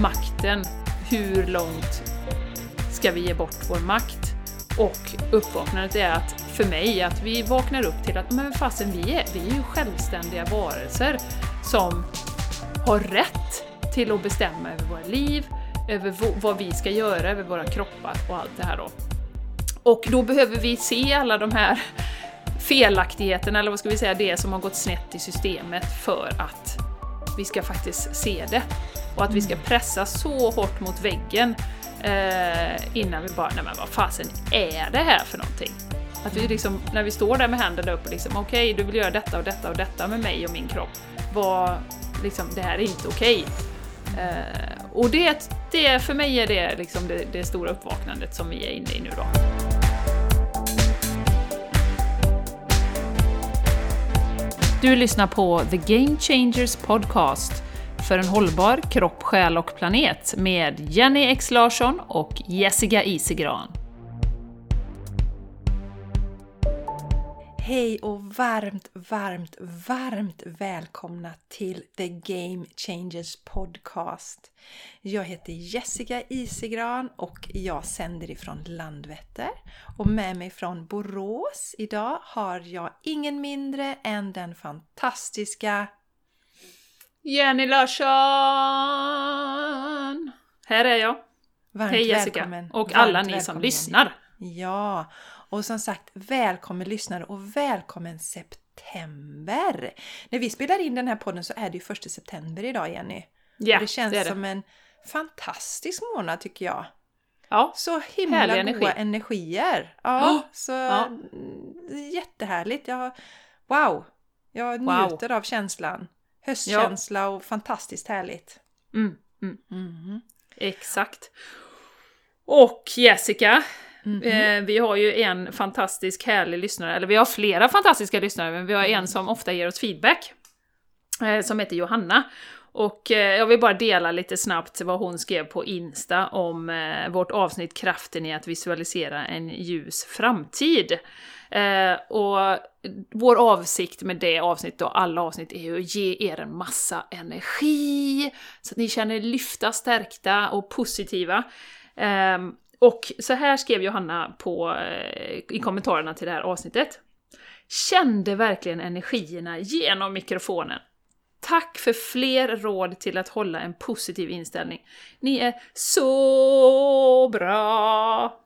makten. Hur långt ska vi ge bort vår makt? Och uppvaknandet är att, för mig, att vi vaknar upp till att men fasen, vi är, vi är ju självständiga varelser som har rätt till att bestämma över våra liv, över vad vi ska göra, över våra kroppar och allt det här då. Och då behöver vi se alla de här felaktigheterna, eller vad ska vi säga, det som har gått snett i systemet för att vi ska faktiskt se det. Och att vi ska pressa så hårt mot väggen eh, innan vi bara, nej men vad fasen är det här för någonting? Att vi liksom, när vi står där med händerna upp och liksom, okej, okay, du vill göra detta och detta och detta med mig och min kropp. Vad, liksom, det här är inte okej. Okay. Eh, och det, det, för mig är det liksom det, det stora uppvaknandet som vi är inne i nu då. Du lyssnar på The Game Changers Podcast för en hållbar kropp, själ och planet med Jenny X Larsson och Jessica Isegran. Hej och varmt, varmt, varmt välkomna till The Game Changers Podcast. Jag heter Jessica Isigran och jag sänder ifrån Landvetter. Och med mig från Borås idag har jag ingen mindre än den fantastiska Jenny Larsson! Här är jag. Varmt Hej Jessica! välkommen. Och alla ni som lyssnar. Ja, och som sagt välkommen lyssnare och välkommen september! När vi spelar in den här podden så är det ju första september idag Jenny. Ja, och det känns det det. som en fantastisk månad tycker jag. Ja, Så himla goda energi. energier. Ja, Oh, så ja. mm, jättehärligt. Jag, wow! Jag Wow. njuter av känslan. Höstkänsla och fantastiskt härligt. mm, mm, Mhm. exakt. Och Jessica, Mm -hmm. vi har ju en fantastisk härlig lyssnare, eller vi har flera fantastiska lyssnare, men vi har en som ofta ger oss feedback. Eh, som heter Johanna. Och eh, jag vill bara dela lite snabbt vad hon skrev på Insta om vårt avsnitt Kraften i att visualisera en ljus framtid. Och vår avsikt med det avsnittet och alla avsnitt är ju att ge er en massa energi, så att ni känner er lyfta, stärkta och positiva. Ehm, och så här skrev Johanna på, eh, i kommentarerna till det här avsnittet. Kände verkligen energierna genom mikrofonen. Tack för fler råd till att hålla en positiv inställning. Ni är så bra!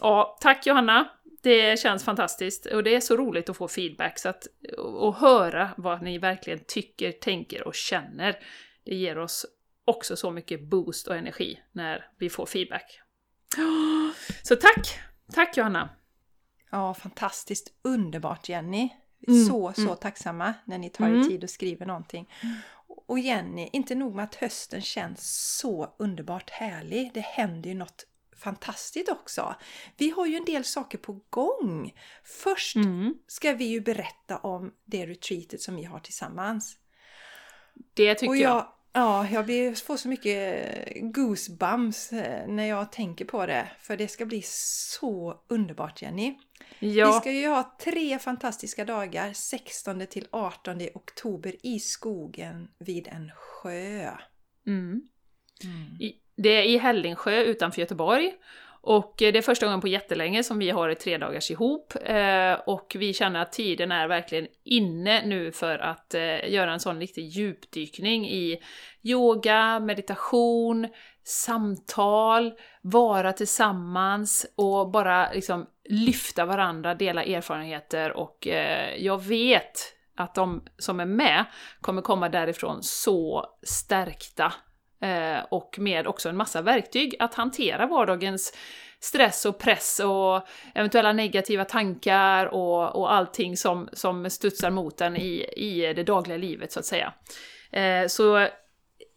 Ja, tack Johanna! Det känns fantastiskt och det är så roligt att få feedback så att, och höra vad ni verkligen tycker, tänker och känner. Det ger oss också så mycket boost och energi när vi får feedback. Så tack! Tack Johanna! Ja, fantastiskt underbart Jenny. Mm, Så, så mm. tacksamma när ni tar er Mm. tid och skriver någonting. Och Jenny, inte nog med att hösten känns så underbart härlig. Det händer ju något fantastiskt också. Vi har ju en del saker på gång. Först Mm, ska vi ju berätta om det retreatet som vi har tillsammans. det tycker och jag. jag, Ja, jag blir, får så mycket goosebumps eh, när jag tänker på det. För det ska bli så underbart Jenny. Vi Ja, ska ju ha tre fantastiska dagar 16 till 18 oktober i skogen vid en sjö. mm. I- Det är i Hällingsjö utanför Göteborg. Och eh, det är första gången på jättelänge som vi har ett tre dagars ihop. Eh, och vi känner att tiden är verkligen inne nu för att eh, göra en sån riktig djupdykning i yoga, meditation, samtal, vara tillsammans och bara liksom lyfta varandra, dela erfarenheter och jag vet att de som är med kommer komma därifrån så stärkta och med också en massa verktyg att hantera vardagens stress och press och eventuella negativa tankar och, och allting som, som studsar mot en i, i det dagliga livet så att säga. Eh, så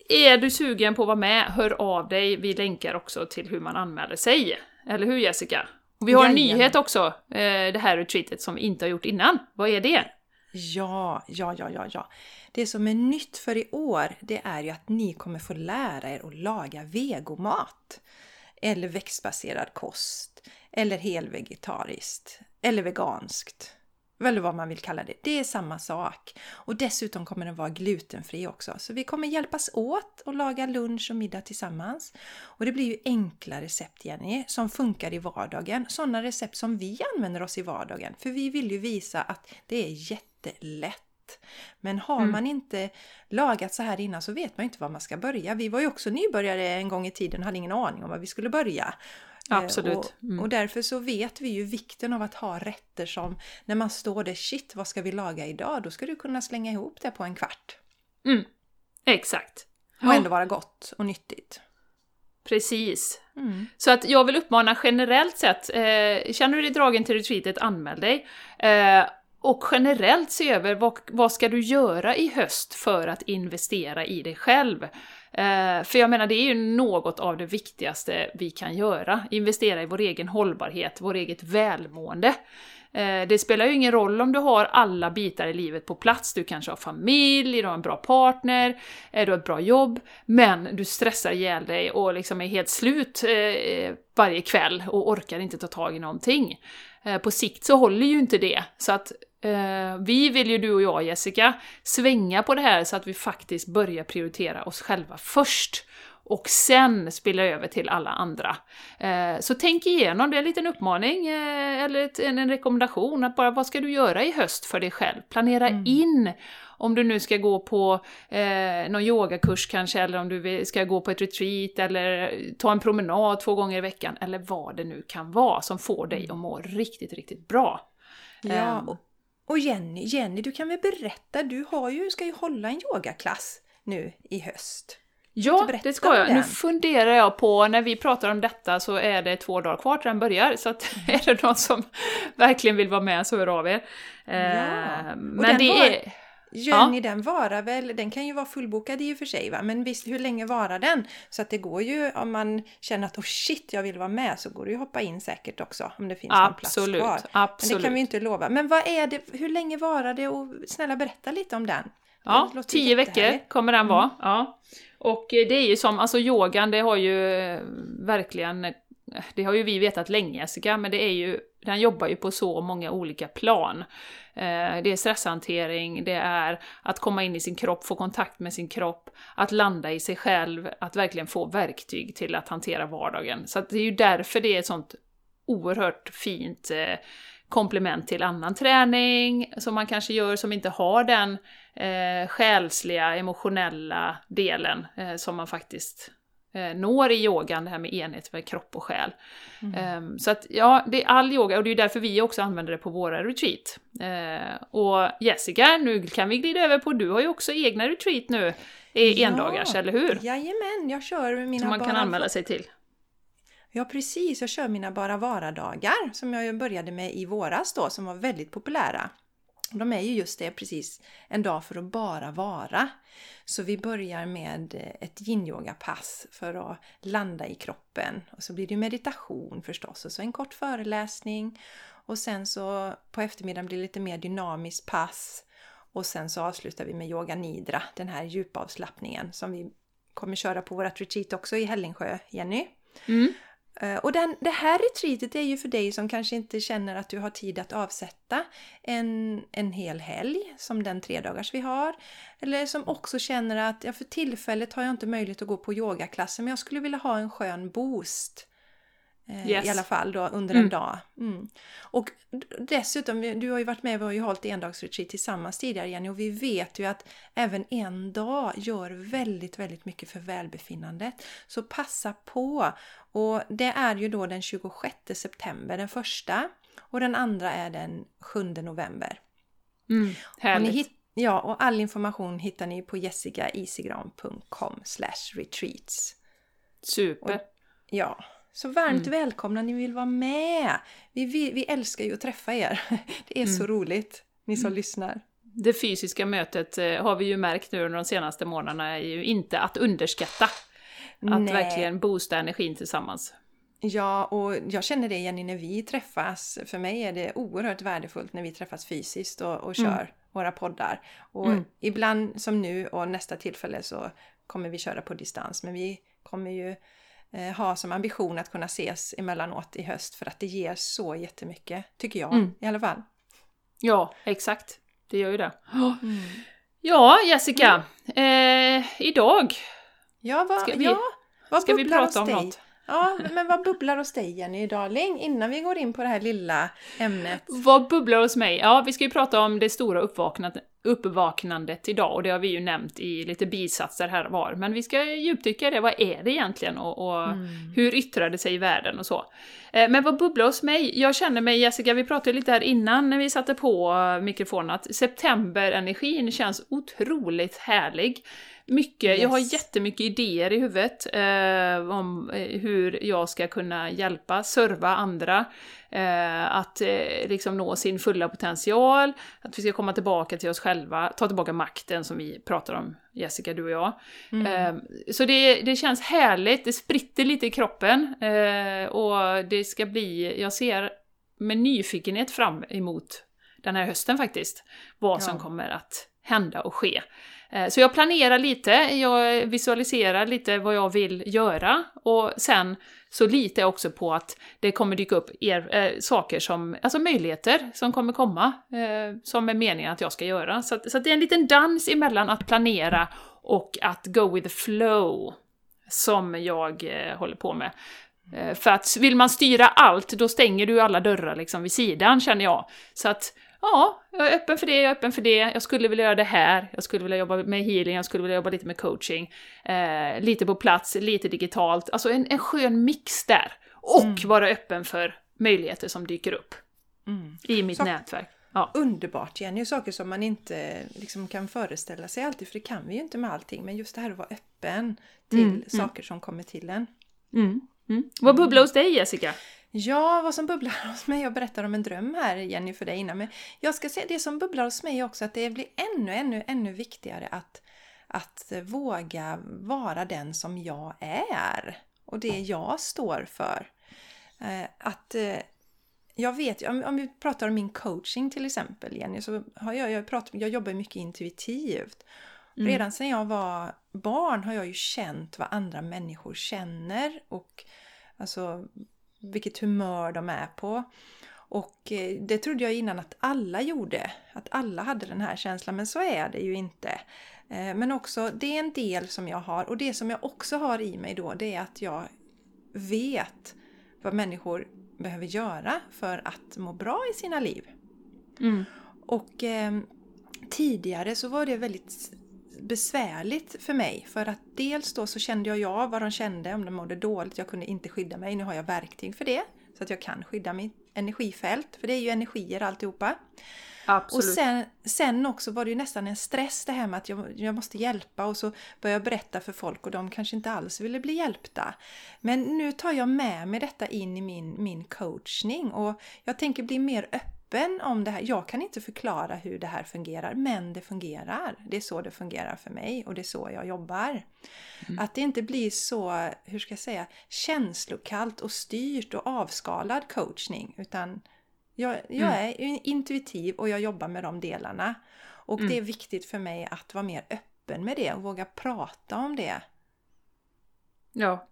är du sugen på att vara med, hör av dig. Vi länkar också till hur man anmäler sig. Eller hur Jessica? Och vi har en Jajamän. nyhet också, eh, det här retreatet som vi inte har gjort innan. Vad är det? Ja, ja, ja, ja, ja. Det som är nytt för i år, det är ju att ni kommer få lära er att laga vegomat. Eller växtbaserad kost. Eller helvegetariskt. Eller veganskt eller vad man vill kalla det. Det är samma sak. Och dessutom kommer den vara glutenfri också. Så vi kommer hjälpas åt och laga lunch och middag tillsammans. Och det blir ju enkla recept Jenny, som funkar i vardagen. Sådana recept som vi använder oss i vardagen. För vi vill ju visa att det är jättelätt. Men har mm. man inte lagat så här innan så vet man inte var man ska börja. Vi var ju också nybörjare en gång i tiden och hade ingen aning om var vi skulle börja. Eh, Absolut. Mm. Och, och, därför så vet vi ju vikten av att ha rätter som när man står där, shit vad ska vi laga idag? Då ska du kunna slänga ihop det på en kvart. Mm. Exakt. Och ändå vara gott och nyttigt. Precis. Mm. Så att jag vill uppmana generellt sett, eh, känner du dig dragen till retreatet, anmäl dig. Eh, och generellt se över vad, vad ska du göra i höst för att investera i dig själv. Eh, för jag menar, det är ju något av det viktigaste vi kan göra. Investera i vår egen hållbarhet, vår eget välmående. Eh, det spelar ju ingen roll om du har alla bitar i livet på plats. Du kanske har familj, du har en bra partner, eh, du har ett bra jobb, men du stressar ihjäl dig och liksom är helt slut eh, varje kväll och orkar inte ta tag i någonting. Eh, på sikt så håller ju inte det. Så att vi vill ju, du och jag Jessica, svänga på det här så att vi faktiskt börjar prioritera oss själva först och sen spilla över till alla andra. Eh, så tänk igenom, det är en liten uppmaning eh, eller en, en, rekommendation, att bara vad ska du göra i höst för dig själv? Planera mm. in om du nu ska gå på eh, någon yogakurs kanske, eller om du ska gå på ett retreat, eller ta en promenad två gånger i veckan, eller vad det nu kan vara som får dig att må riktigt, riktigt bra. Ja, um, och Jenny, Jenny, du kan väl berätta, du har ju, ska ju hålla en yogaklass nu i höst. Ja, det ska jag. Nu funderar jag på, när vi pratar om detta så är det två dagar kvar till den börjar, så att är det någon som verkligen vill vara med så hör av er. Ja. Eh, men det var... är... Gör ni den varar väl, den kan ju vara fullbokad i och för sig va, men visst hur länge varar den? Så att det går ju om man känner att oh shit jag vill vara med så går det ju hoppa in säkert också om det finns absolut, någon plats kvar. Absolut. Men det kan vi inte lova. Men vad är det, hur länge varar det och snälla berätta lite om den. Ja, tio veckor kommer den vara. Mm. Ja. Och det är ju som, alltså yogan det har ju eh, verkligen det har ju vi vetat länge Jessica, men det är ju, den jobbar ju på så många olika plan. Eh, det är stresshantering, det är att komma in i sin kropp, få kontakt med sin kropp, att landa i sig själv, att verkligen få verktyg till att hantera vardagen. Så det är ju därför det är ett sånt oerhört fint eh, komplement till annan träning som man kanske gör som inte har den eh, själsliga, emotionella delen eh, som man faktiskt når i yogan, det här med enhet med kropp och själ. Mm. Um, så att ja, det är all yoga och det är därför vi också använder det på våra retreat. Uh, och Jessica, nu kan vi glida över på, du har ju också egna retreat nu, i ja, endagars, eller hur? Jajamän, jag kör mina Som man kan anmäla sig till. Ja precis, jag kör mina Bara Vara-dagar som jag började med i våras då, som var väldigt populära. De är ju just det, precis en dag för att bara vara. Så vi börjar med eh, ett yin-yoga-pass för att landa i kroppen. Och så blir det meditation förstås och så en kort föreläsning. Och sen så på eftermiddagen blir det lite mer dynamiskt pass. Och sen så avslutar vi med yoga nidra, den här djupavslappningen som vi kommer köra på vårt retreat också i Hällingsjö, Jenny. Mm. Eh, och den, det här retreatet är ju för dig som kanske inte känner att du har tid att avsätta en, en hel helg som den tre dagars vi har. Eller som också känner att ja, för tillfället har jag inte möjlighet att gå på yogaklassen men jag skulle vilja ha en skön boost. Eh, yes. I alla fall då under en mm. dag. Mm. Och dessutom, du har ju varit med, vi har ju hållit endagsretreat tillsammans tidigare Jenny och vi vet ju att även en dag gör väldigt, väldigt mycket för välbefinnandet. Så passa på! Och det är ju då den 26 september, den första. Och den andra är den 7 november. Mm, härligt! Och ja, och all information hittar ni på jessicaisigran.com retreats. Super! Och, ja, så varmt mm. välkomna ni vill vara med! Vi, vi, vi älskar ju att träffa er. Det är mm. så roligt, ni som mm. lyssnar. Det fysiska mötet eh, har vi ju märkt nu under de senaste månaderna är ju inte att underskatta. Att Nej. verkligen boosta energin tillsammans. Ja, och jag känner det Jenny när vi träffas. För mig är det oerhört värdefullt när vi träffas fysiskt och, och kör mm. våra poddar. Och mm. ibland som nu och nästa tillfälle så kommer vi köra på distans. Men vi kommer ju ha som ambition att kunna ses emellanåt i höst för att det ger så jättemycket, tycker jag mm. i alla fall. Ja, exakt. Det gör ju det. Ja, Jessica. Eh, idag Ja, vad, Ska vi- ja, vad ska vi prata om något. Ja, men vad bubblar hos dig Jenny Darling? Innan vi går in på det här lilla ämnet. Vad bubblar hos mig? Ja, vi ska ju prata om det stora uppvaknandet, uppvaknandet idag och det har vi ju nämnt i lite bisatser här var. Men vi ska djupdyka i det, vad är det egentligen och, och hur yttrar det sig i världen och så. Eh, Men vad bubblar hos mig? Jag känner mig, Jessica, vi pratade lite här innan när vi satte på eh, mikrofonen, att septemberenergin känns otroligt härlig. Mycket, jag har Yes. jättemycket idéer i huvudet eh, om eh, hur jag ska kunna hjälpa, serva andra, eh, att eh, liksom nå sin fulla potential, att vi ska komma tillbaka till oss själva, ta tillbaka makten som vi pratar om, Jessica, du och jag. Eh, så det, det känns härligt, det spritter lite i kroppen eh, och det ska bli, jag ser med nyfikenhet fram emot den här hösten faktiskt, vad som Ja. kommer att hända och ske. Eh, Så jag planerar lite, jag visualiserar lite vad jag vill göra och sen så litar jag också på att det kommer dyka upp er, eh, saker som, alltså möjligheter som kommer komma, eh, som är meningen att jag ska göra. Så, att, så att det är en liten dans emellan att planera och att go with the flow som jag eh, håller på med. För att vill man styra allt, då stänger du alla dörrar liksom vid sidan, känner jag. Så att, ja, jag är öppen för det, jag är öppen för det, jag skulle vilja göra det här, jag skulle vilja jobba med healing, jag skulle vilja jobba lite med coaching, eh, lite på plats, lite digitalt, alltså en, en skön mix där. Och vara öppen för möjligheter som dyker upp Mm. i mitt Så- nätverk. Ja. Underbart Jenny, saker som man inte liksom kan föreställa sig alltid, för det kan vi ju inte med allting. Men just det här att vara öppen till Mm, mm. saker som kommer till en. Mm. Mm. Vad bubblar hos dig Jessica? Ja, vad som bubblar hos mig, jag berättar om en dröm här Jenny för dig innan, men jag ska säga det som bubblar hos mig också, att det blir ännu, ännu, ännu viktigare att, att våga vara den som jag är och det jag står för. Eh, Att eh, jag vet, om, om vi pratar om min coaching till exempel Jenny, så har jag, jag, pratat, jag jobbar mycket intuitivt. Mm. Redan sedan jag var barn har jag ju känt vad andra människor känner och alltså vilket humör de är på. Och eh, det trodde jag innan att alla gjorde, att alla hade den här känslan, men så är det ju inte. Eh, Men också, det är en del som jag har och det som jag också har i mig då, det är att jag vet vad människor behöver göra för att må bra i sina liv. Mm. Och eh, tidigare så var det väldigt besvärligt för mig för att dels då så kände jag ja vad de kände om de mådde dåligt. Jag kunde inte skydda mig. Nu har jag verktyg för det så att jag kan skydda mitt energifält för det är ju energier alltihopa. Absolut. Och sen, sen också var det ju nästan en stress det här med att jag, jag måste hjälpa och så började jag berätta för folk och de kanske inte alls ville bli hjälpta. Men nu tar jag med mig detta in i min, min coachning och jag tänker bli mer öppen om det här. Jag kan inte förklara hur det här fungerar, men det fungerar. Det är så det fungerar för mig och det är så jag jobbar. Att det inte blir så, hur ska jag säga, känslokallt och styrt och avskalad coachning utan jag, jag är intuitiv och jag jobbar med de delarna. Och det är viktigt för mig att vara mer öppen med det och våga prata om det. Ja.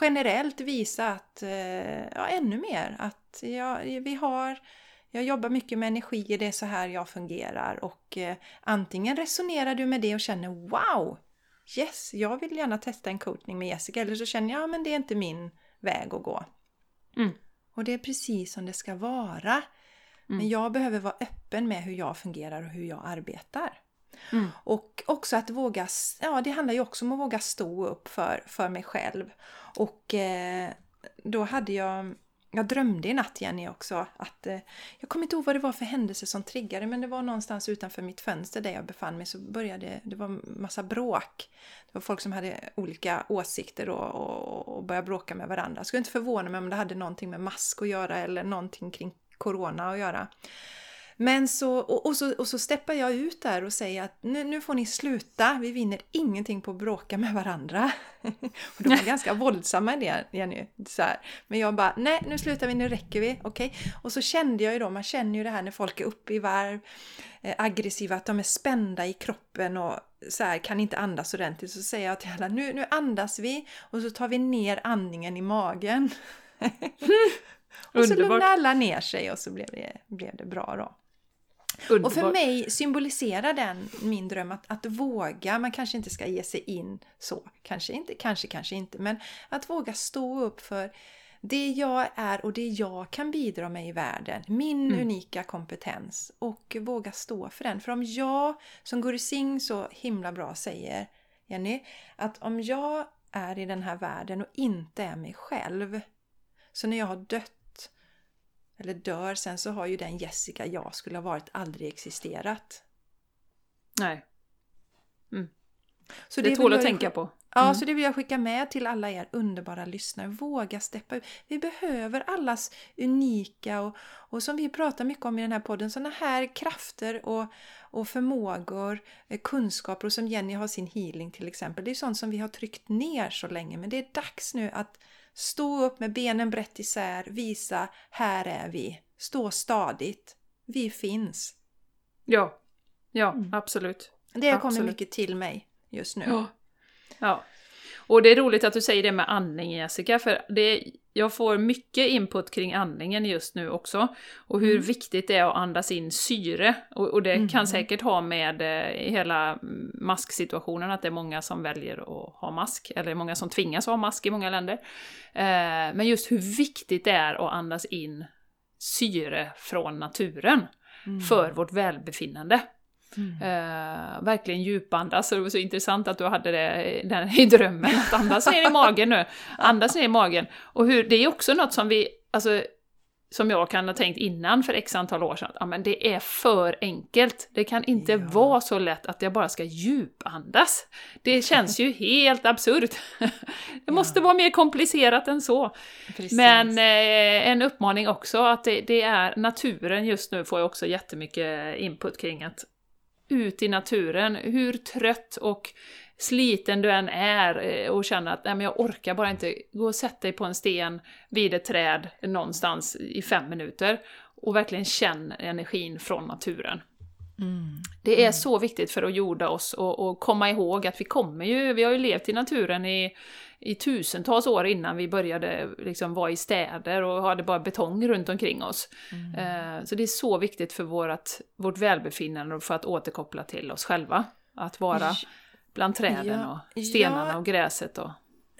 Generellt visa att, eh, ja ännu mer, att jag, vi har, jag jobbar mycket med energi, det är så här jag fungerar och eh, antingen resonerar du med det och känner wow, yes, jag vill gärna testa en coachning med Jessica eller så känner jag, ja men det är inte min väg att gå. Mm. Och det är precis som det ska vara. Men jag behöver vara öppen med hur jag fungerar och hur jag arbetar. Mm. Och också att våga, ja det handlar ju också om att våga stå upp för, för mig själv. Och eh, då hade jag, jag drömde i natt Jenny också att, eh, jag kommer inte ihåg vad det var för händelse som triggade men det var någonstans utanför mitt fönster där jag befann mig så började det var massa bråk. Det var folk som hade olika åsikter och, och, och började bråka med varandra. Jag skulle inte förvåna mig om det hade någonting med mask att göra eller någonting kring corona att göra. Men så, och, och, så, och så steppar jag ut där och säger att nu, nu får ni sluta, vi vinner ingenting på att bråka med varandra. och de var ganska våldsamma i det, Jenny. Så här. Men jag bara, nej nu slutar vi, nu räcker vi, okej. Och så kände jag ju då, man känner ju det här när folk är uppe i varv, eh, aggressiva, att de är spända i kroppen och så här, kan inte andas ordentligt. Så säger jag till alla, nu, nu andas vi och så tar vi ner andningen i magen. och så lugnar alla ner sig och så blev det, blev det bra då. Och för mig symboliserar den min dröm att, att våga, man kanske inte ska ge sig in så, kanske inte, kanske, kanske inte, men att våga stå upp för det jag är och det jag kan bidra med i världen, min mm. unika kompetens och våga stå för den. För om jag, som Guru Singh så himla bra säger, Jenny, att om jag är i den här världen och inte är mig själv, så när jag har dött eller dör sen så har ju den Jessica jag skulle ha varit aldrig existerat. Nej. Mm. Så det, det tål att tänka på. Ja, mm. så det vill jag skicka med till alla er underbara lyssnare. Våga steppa ut. Vi behöver allas unika och, och som vi pratar mycket om i den här podden, sådana här krafter och, och förmågor, eh, kunskaper och som Jenny har sin healing till exempel. Det är sånt som vi har tryckt ner så länge men det är dags nu att stå upp med benen brett isär, visa här är vi, stå stadigt. Vi finns. Ja, ja mm. absolut. Det kommit mycket till mig just nu. Ja. Ja. Och det är roligt att du säger det med andning Jessica, för det, jag får mycket input kring andningen just nu också. Och hur mm. viktigt det är att andas in syre. Och, och det mm. kan säkert ha med eh, hela masksituationen, att det är många som väljer att ha mask, eller många som tvingas ha mask i många länder. Eh, men just hur viktigt det är att andas in syre från naturen mm. för vårt välbefinnande. Mm. Uh, verkligen djupandas, så det var så intressant att du hade det den, i drömmen, att andas ner i magen nu. Andas ner i magen. Och hur, det är också något som vi, alltså, som jag kan ha tänkt innan för x antal år sedan, att ja, men det är för enkelt. Det kan inte ja. vara så lätt att jag bara ska djupandas. Det känns ju helt absurt. Det måste ja. vara mer komplicerat än så. Precis. Men eh, en uppmaning också, att det, det, är naturen just nu får jag också jättemycket input kring att ut i naturen, hur trött och sliten du än är eh, och känner att nej, men jag orkar bara inte, gå och sätt dig på en sten vid ett träd någonstans i fem minuter och verkligen känn energin från naturen. Mm. Det är mm. så viktigt för att jorda oss och, och, komma ihåg att vi kommer ju, vi har ju levt i naturen i, i tusentals år innan vi började liksom vara i städer och hade bara betong runt omkring oss. Mm. Eh, så det är så viktigt för vårt, vårt välbefinnande och för att återkoppla till oss själva. Att vara bland träden och stenarna och gräset och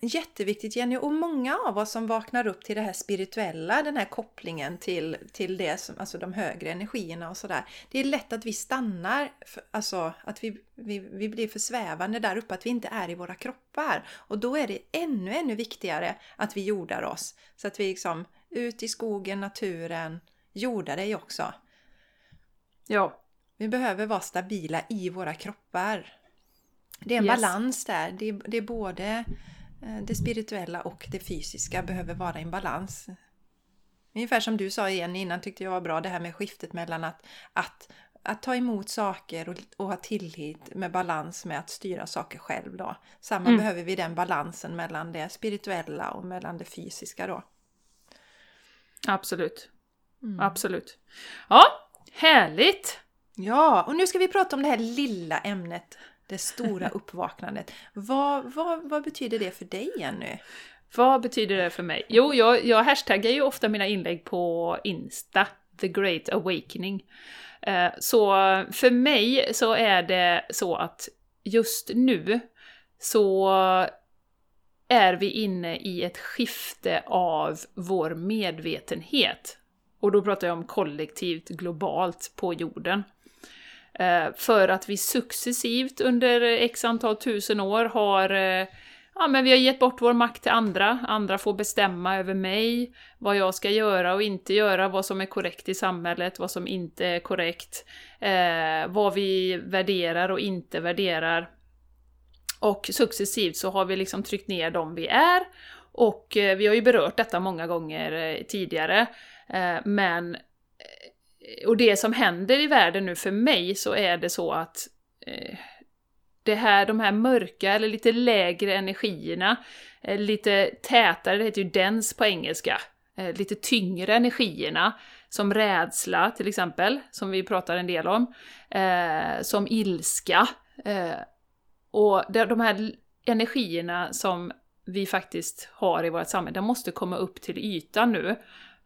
Jätteviktigt Jenny och många av oss som vaknar upp till det här spirituella, den här kopplingen till, till det som, alltså de högre energierna och sådär. Det är lätt att vi stannar, alltså att vi, vi, vi blir för svävande där uppe, att vi inte är i våra kroppar. Och då är det ännu, ännu viktigare att vi jordar oss. Så att vi liksom ut i skogen, naturen, jordar dig också. Ja. Vi behöver vara stabila i våra kroppar. Det är en yes. balans där. Det är, det är både det spirituella och det fysiska behöver vara i en balans. Ungefär som du sa igen innan tyckte jag var bra det här med skiftet mellan att, att, att ta emot saker och, och ha tillit med balans med att styra saker själv då. Samma mm. behöver vi den balansen mellan det spirituella och mellan det fysiska då. Absolut. Mm. Absolut. Ja, härligt! Ja, och nu ska vi prata om det här lilla ämnet det stora uppvaknandet. Vad, vad, vad betyder det för dig Jenny? Vad betyder det för mig? Jo, jag, jag hashtaggar ju ofta mina inlägg på Insta, The Great Awakening. Eh, så för mig så är det så att just nu så är vi inne i ett skifte av vår medvetenhet. Och då pratar jag om kollektivt, globalt, på jorden. Eh, för att vi successivt under x antal tusen år har eh, Ja, men vi har gett bort vår makt till andra, andra får bestämma över mig, vad jag ska göra och inte göra, vad som är korrekt i samhället, vad som inte är korrekt, eh, vad vi värderar och inte värderar. Och successivt så har vi liksom tryckt ner dem vi är, och eh, vi har ju berört detta många gånger eh, tidigare, eh, men Eh, och det som händer i världen nu för mig så är det så att eh, det här, de här mörka eller lite lägre energierna, eh, lite tätare, det heter ju dens på engelska, eh, lite tyngre energierna, som rädsla till exempel, som vi pratar en del om, eh, som ilska. Eh, och de här energierna som vi faktiskt har i vårt samhälle, de måste komma upp till ytan nu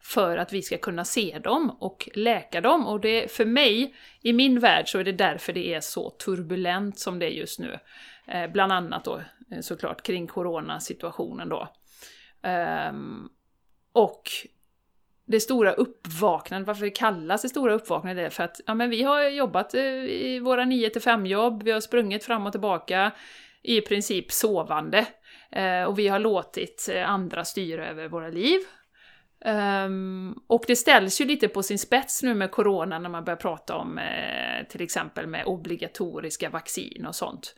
för att vi ska kunna se dem och läka dem. Och det, för mig, i min värld, så är det därför det är så turbulent som det är just nu. Eh, bland annat då eh, såklart kring coronasituationen då. Um, och det stora uppvaknandet, varför det kallas det stora uppvaknandet är för att ja, men vi har jobbat eh, i våra 9 5 jobb, vi har sprungit fram och tillbaka i princip sovande. Eh, och vi har låtit eh, andra styra över våra liv. Um, och det ställs ju lite på sin spets nu med corona när man börjar prata om eh, till exempel med obligatoriska vaccin och sånt.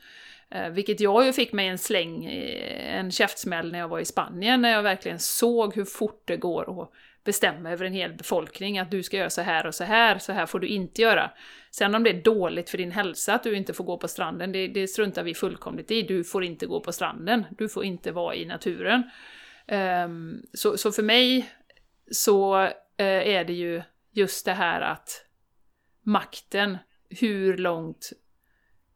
Eh, vilket jag ju fick mig en släng, eh, en käftsmäll när jag var i Spanien, när jag verkligen såg hur fort det går att bestämma över en hel befolkning att du ska göra så här och så här, så här får du inte göra. Sen om det är dåligt för din hälsa att du inte får gå på stranden, det, det struntar vi fullkomligt i. Du får inte gå på stranden, du får inte vara i naturen. Um, så, så för mig så eh, är det ju just det här att makten, hur långt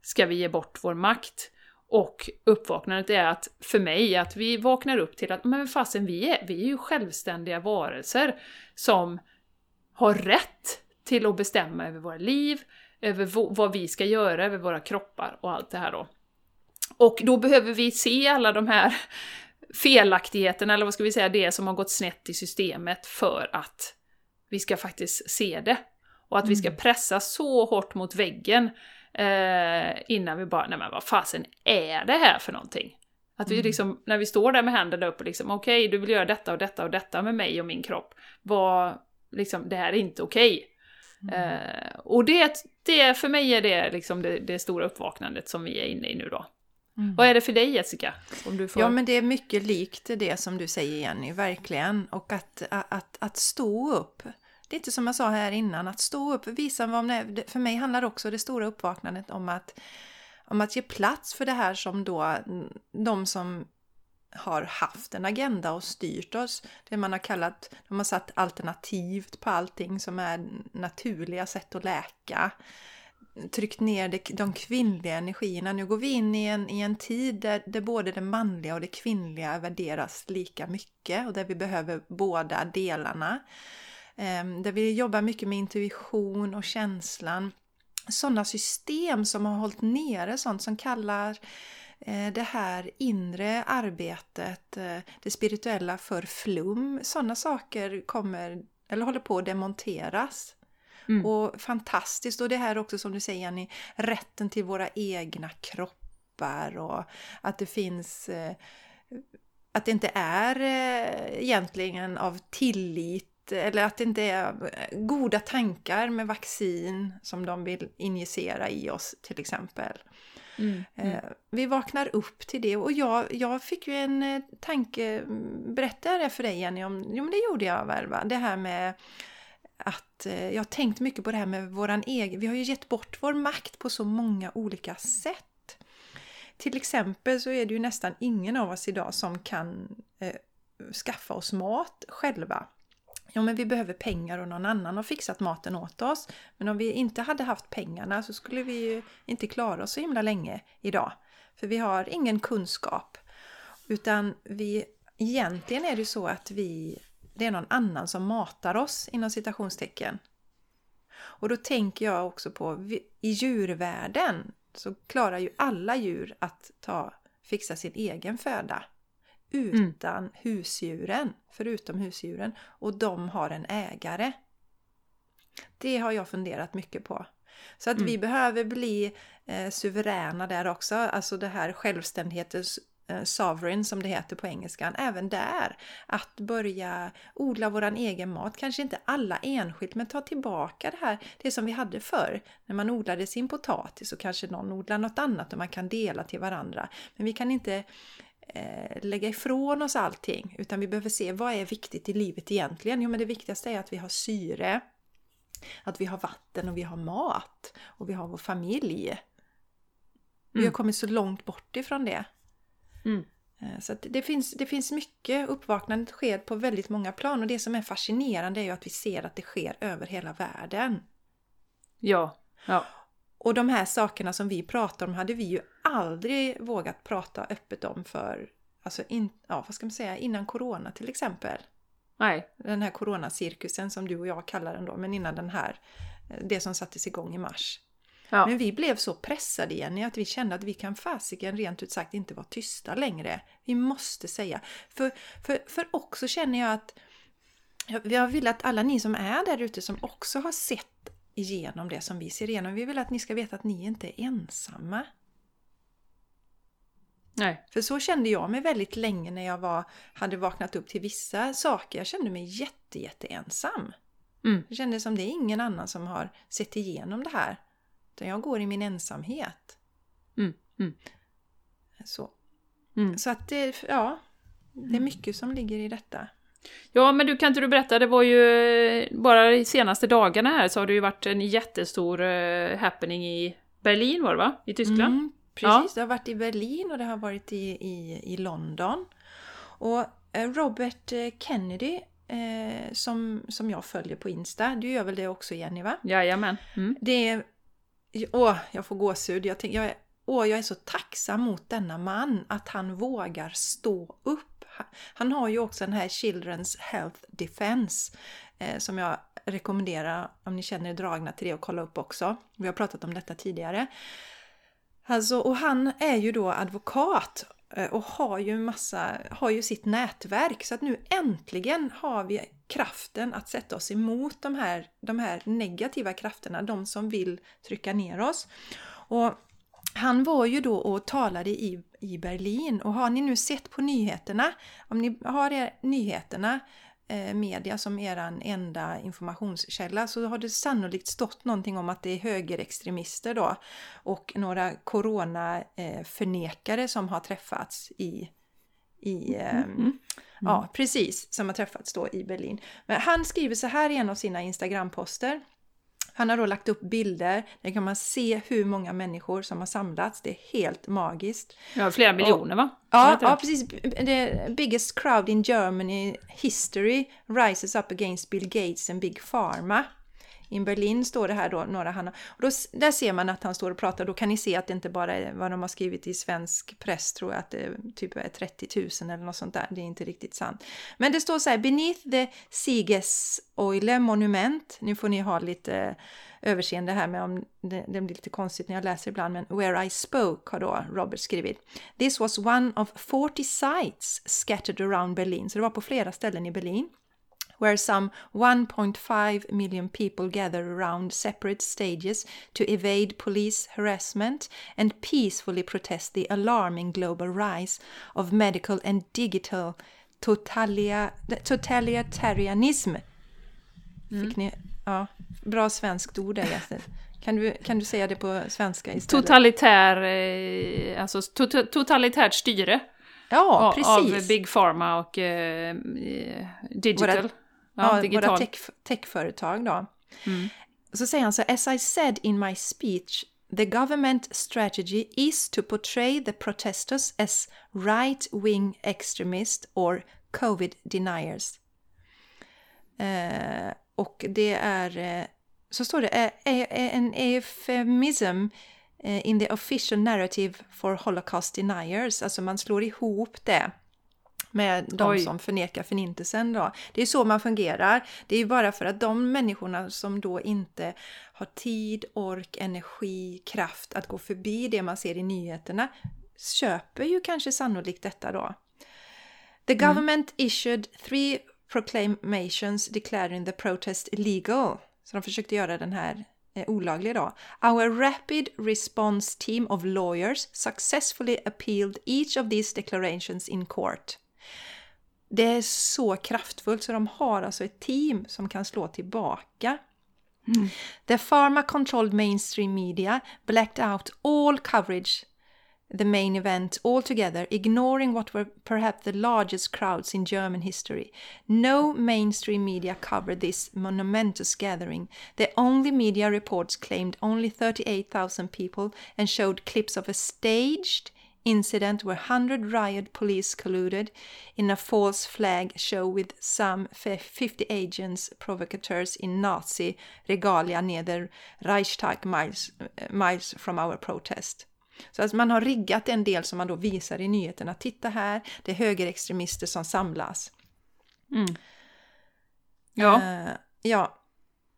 ska vi ge bort vår makt? Och uppvaknandet är att, för mig, att vi vaknar upp till att men fasen, vi är, vi är ju självständiga varelser som har rätt till att bestämma över våra liv, över vad vi ska göra, över våra kroppar och allt det här då. Och då behöver vi se alla de här felaktigheterna, eller vad ska vi säga, det som har gått snett i systemet för att vi ska faktiskt se det. Och att vi ska mm. pressa så hårt mot väggen Eh, innan vi bara, nej men vad fasen är det här för någonting? Att vi mm. liksom, när vi står där med händerna upp och liksom, okej, okay, du vill göra detta och detta och detta med mig och min kropp. Vad, liksom, det här är inte okej. Okay. Mm. Eh, och det, det, för mig är det liksom det, det stora uppvaknandet som vi är inne i nu då. Mm. Vad är det för dig Jessica? Om du får... Ja men det är mycket likt det som du säger Jenny, verkligen. Och att, att, att stå upp. Det är inte som jag sa här innan, att stå upp, visa vad man. För mig handlar också det stora uppvaknandet om att, om att ge plats för det här som då de som har haft en agenda och styrt oss. Det man har kallat, de har satt alternativt på allting som är naturliga sätt att läka. Tryckt ner de kvinnliga energierna. Nu går vi in i en, i en tid där, där både det manliga och det kvinnliga värderas lika mycket och där vi behöver båda delarna. Ehm, där vi jobbar mycket med intuition och känslan. Sådana system som har hållit nere sånt som kallar eh, det här inre arbetet, eh, det spirituella för flum. Sådana saker kommer, eller håller på att demonteras. Mm. Och fantastiskt! Och det här också som du säger Jenny, rätten till våra egna kroppar och att det finns eh, att det inte är egentligen av tillit eller att det inte är goda tankar med vaccin som de vill injicera i oss till exempel. Mm, mm. Eh, vi vaknar upp till det och jag, jag fick ju en eh, tanke, berättade jag det för dig Jenny? Om, jo men det gjorde jag väl va? Det här med att eh, jag har tänkt mycket på det här med våran egen, vi har ju gett bort vår makt på så många olika sätt. Till exempel så är det ju nästan ingen av oss idag som kan eh, skaffa oss mat själva. Ja, men vi behöver pengar och någon annan har fixat maten åt oss. Men om vi inte hade haft pengarna så skulle vi ju inte klara oss så himla länge idag. För vi har ingen kunskap. Utan vi, egentligen är det så att vi, det är någon annan som matar oss inom citationstecken. Och då tänker jag också på, i djurvärlden så klarar ju alla djur att ta, fixa sin egen föda. Utan mm. husdjuren, förutom husdjuren. Och de har en ägare. Det har jag funderat mycket på. Så att mm. vi behöver bli eh, suveräna där också, alltså det här självständighetens sovereign som det heter på engelskan, även där. Att börja odla våran egen mat, kanske inte alla enskilt men ta tillbaka det här, det som vi hade förr. När man odlade sin potatis och kanske någon odlar något annat och man kan dela till varandra. Men vi kan inte eh, lägga ifrån oss allting utan vi behöver se vad är viktigt i livet egentligen? Jo men det viktigaste är att vi har syre, att vi har vatten och vi har mat och vi har vår familj. Mm. Vi har mm. kommit så långt bort ifrån det. Mm. Eh, så det, finns, det finns mycket, uppvaknandet sker på väldigt många plan och det som är fascinerande är ju att vi ser att det sker över hela världen. Ja, ja. Och de här sakerna som vi pratar om hade vi ju aldrig vågat prata öppet om för, alltså in, ja, vad ska man säga, innan corona till exempel. Nej. Den här coronacirkusen som du och jag kallar den då, men innan den här, eh, det som sattes igång i mars. Ja. Men vi blev så pressade Jenny att vi kände att vi kan fasiken rent ut sagt inte vara tysta längre. Vi måste säga. För, för, för också känner jag att jag vill att alla ni som är där ute som också har sett igenom det som vi ser igenom, vi vill att ni ska veta att ni inte är ensamma. Nej. För så kände jag mig väldigt länge när jag var, hade vaknat upp till vissa saker. Jag kände mig jätte, jätte ensam. Mm. Det kändes som det är ingen annan som har sett igenom det här. Utan jag går i min ensamhet. Mm. Mm. Så. Mm. Så att det, ja, det är mycket som ligger i detta. Ja, men du kan inte du berätta, det var ju bara de senaste dagarna här så har det ju varit en jättestor uh, happening i Berlin var det va? I Tyskland? Mm, precis, det har varit i Berlin och det har varit i, i, i London. Och eh, Robert eh, Kennedy eh, som, som jag följer på Insta, du gör väl det också Jenny va? Jajamän. Mm. Det är... Åh, jag får gåshud. Jag, tänk, jag, är, åh, jag är så tacksam mot denna man att han vågar stå upp. Han, han har ju också den här Children's Health Defense eh, som jag rekommenderar om ni känner er dragna till det och kolla upp också. Vi har pratat om detta tidigare. Alltså, och han är ju då advokat Eh, och har ju massa, har ju sitt nätverk. Så att nu äntligen har vi kraften att sätta oss emot de här, de här negativa krafterna, de som vill trycka ner oss. Och han var ju då och talade i, i Berlin. Och har ni nu sett på nyheterna, om ni har er, nyheterna media som er enda informationskälla så har det sannolikt stått någonting om att det är högerextremister då och några coronaförnekare som har träffats i, i eh, Mm. Ja, precis, som har träffats då i Berlin. Men han skriver så här i en av sina Instagram-poster. Han har då lagt upp bilder, där kan man se hur många människor som har samlats. Det är helt magiskt. Ja, flera miljoner va? Ja, ja, precis. The biggest crowd in Germany history rises up against Bill Gates and Big Pharma. In Berlin står det här då, några han och då, där ser man att han står och pratar, då kan ni se att det inte bara är vad de har skrivit i svensk press, tror jag att det typ är 30 000 eller något sånt där, det är inte riktigt sant. Men det står så här, beneath the Siegesäule monument, nu får ni ha lite eh, överseende här med om det, det blir lite konstigt när jag läser ibland, men Where I spoke har då Robert skrivit. This was one of 40 sites scattered around Berlin, så det var på flera ställen i Berlin where some 1.5 million people gather around separate stages to evade police harassment and peacefully protest the alarming global rise of medical and digital totalia, totalitarianism. Fick ni, ja, bra svenskt ord där. Kan du, kan du säga det på svenska istället? Totalitär, eh, alltså to totalitärt styre. ja, av- precis. Av Big Pharma och eh, eh, Digital. Våra- ja, digital. våra tech, techföretag då. Mm. Så säger han så as I said in my speech, the government strategy is to portray the protesters as right-wing extremists or covid deniers. Eh, och det är, eh, så står det, eh, eh, en euphemism eh, in the official narrative for holocaust deniers, alltså man slår ihop det med de Oj. som förnekar förnintelsen då. Det är så man fungerar. Det är bara för att de människorna som då inte har tid, ork, energi, kraft att gå förbi det man ser i nyheterna köper ju kanske sannolikt detta då. The government issued three proclamations declaring the protest illegal. Så de försökte göra den här eh, olaglig då. Our rapid response team of lawyers successfully appealed each of these declarations in court. Det är så kraftfullt så de har alltså ett team som kan slå tillbaka. The pharma-controlled mainstream media blacked out all coverage the main event altogether, ignoring what were perhaps the largest crowds in German history. No mainstream media covered this monumentous gathering. The only media reports claimed only 38,000 people and showed clips of a staged incident where 100 riot police colluded in a false flag show with some f- 50 agents provocateurs in Nazi regalia near the Reichstag miles, miles from our protest. Så att man har riggat en del som man då visar i nyheterna. Titta här, det är högerextremister som samlas. Mm. Ja. Eh, ja.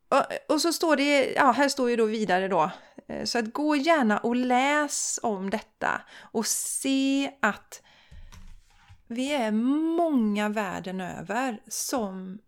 Och, och så står det, ja här står ju då vidare då. Eh, så att gå gärna och läs om detta och se att vi är många världen över som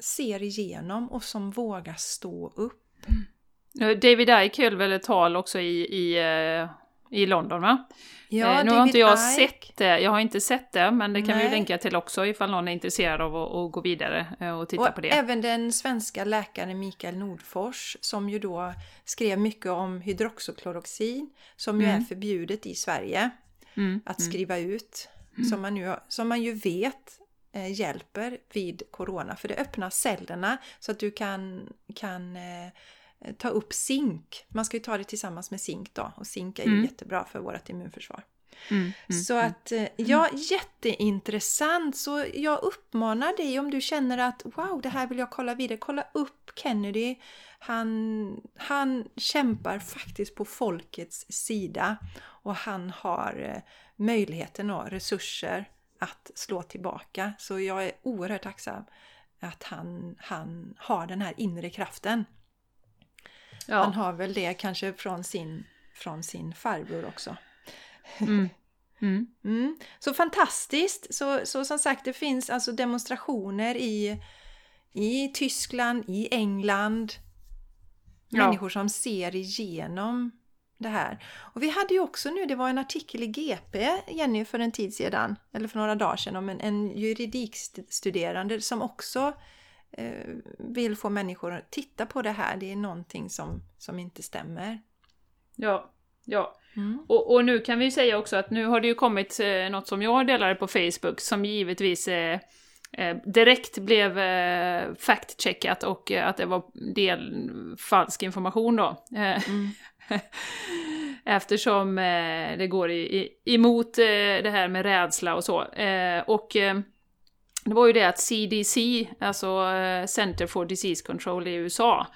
ser igenom och som vågar stå upp. Mm. David Icke höll väl ett tal också i, i, eh, i London va? Ja, Eh, nu har inte jag Icke. sett det, jag har inte sett det, men det kan vi Nej. länka till också ifall någon är intresserad av att, att gå vidare eh, och titta Och på det. även den svenska läkaren Mikael Nordfors som ju då skrev mycket om hydroxykloroxin som ju Mm. är förbjudet i Sverige Mm, att mm. skriva ut. Som, man nu, som man ju vet eh, hjälper vid corona för det öppnar cellerna så att du kan, kan eh, ta upp zink. Man ska ju ta det tillsammans med zink då och zink är ju Mm. jättebra för vårt immunförsvar. Mm, mm, Så att, eh, ja, jätteintressant. Så jag uppmanar dig om du känner att wow, det här vill jag kolla vidare. Kolla upp Kennedy. Han, han kämpar faktiskt på folkets sida och han har eh, möjligheten och resurser att slå tillbaka. Så jag är oerhört tacksam att han, han har den här inre kraften. Ja. Han har väl det kanske från sin, från sin farbror också. Mm. Mm. Mm. Så fantastiskt! Så, så som sagt, det finns alltså demonstrationer i, i Tyskland, i England. Ja. Människor som ser igenom det här. Och vi hade ju också nu, det var en artikel i GP, Jenny, för en tid sedan, eller för några dagar sedan, om en, en juridikstuderande som också vill få människor att titta på det här. Det är någonting som, som inte stämmer. Ja, ja. Mm. Och, och nu kan vi säga också att nu har det ju kommit eh, något som jag delade på Facebook som givetvis eh, eh, direkt blev eh, fact-checkat och eh, att det var del falsk information då. Eh, Mm. Eftersom eh, det går i, i, emot eh, det här med rädsla och så. Eh, och eh, det var ju det att CDC, alltså eh, Center for Disease Control i USA,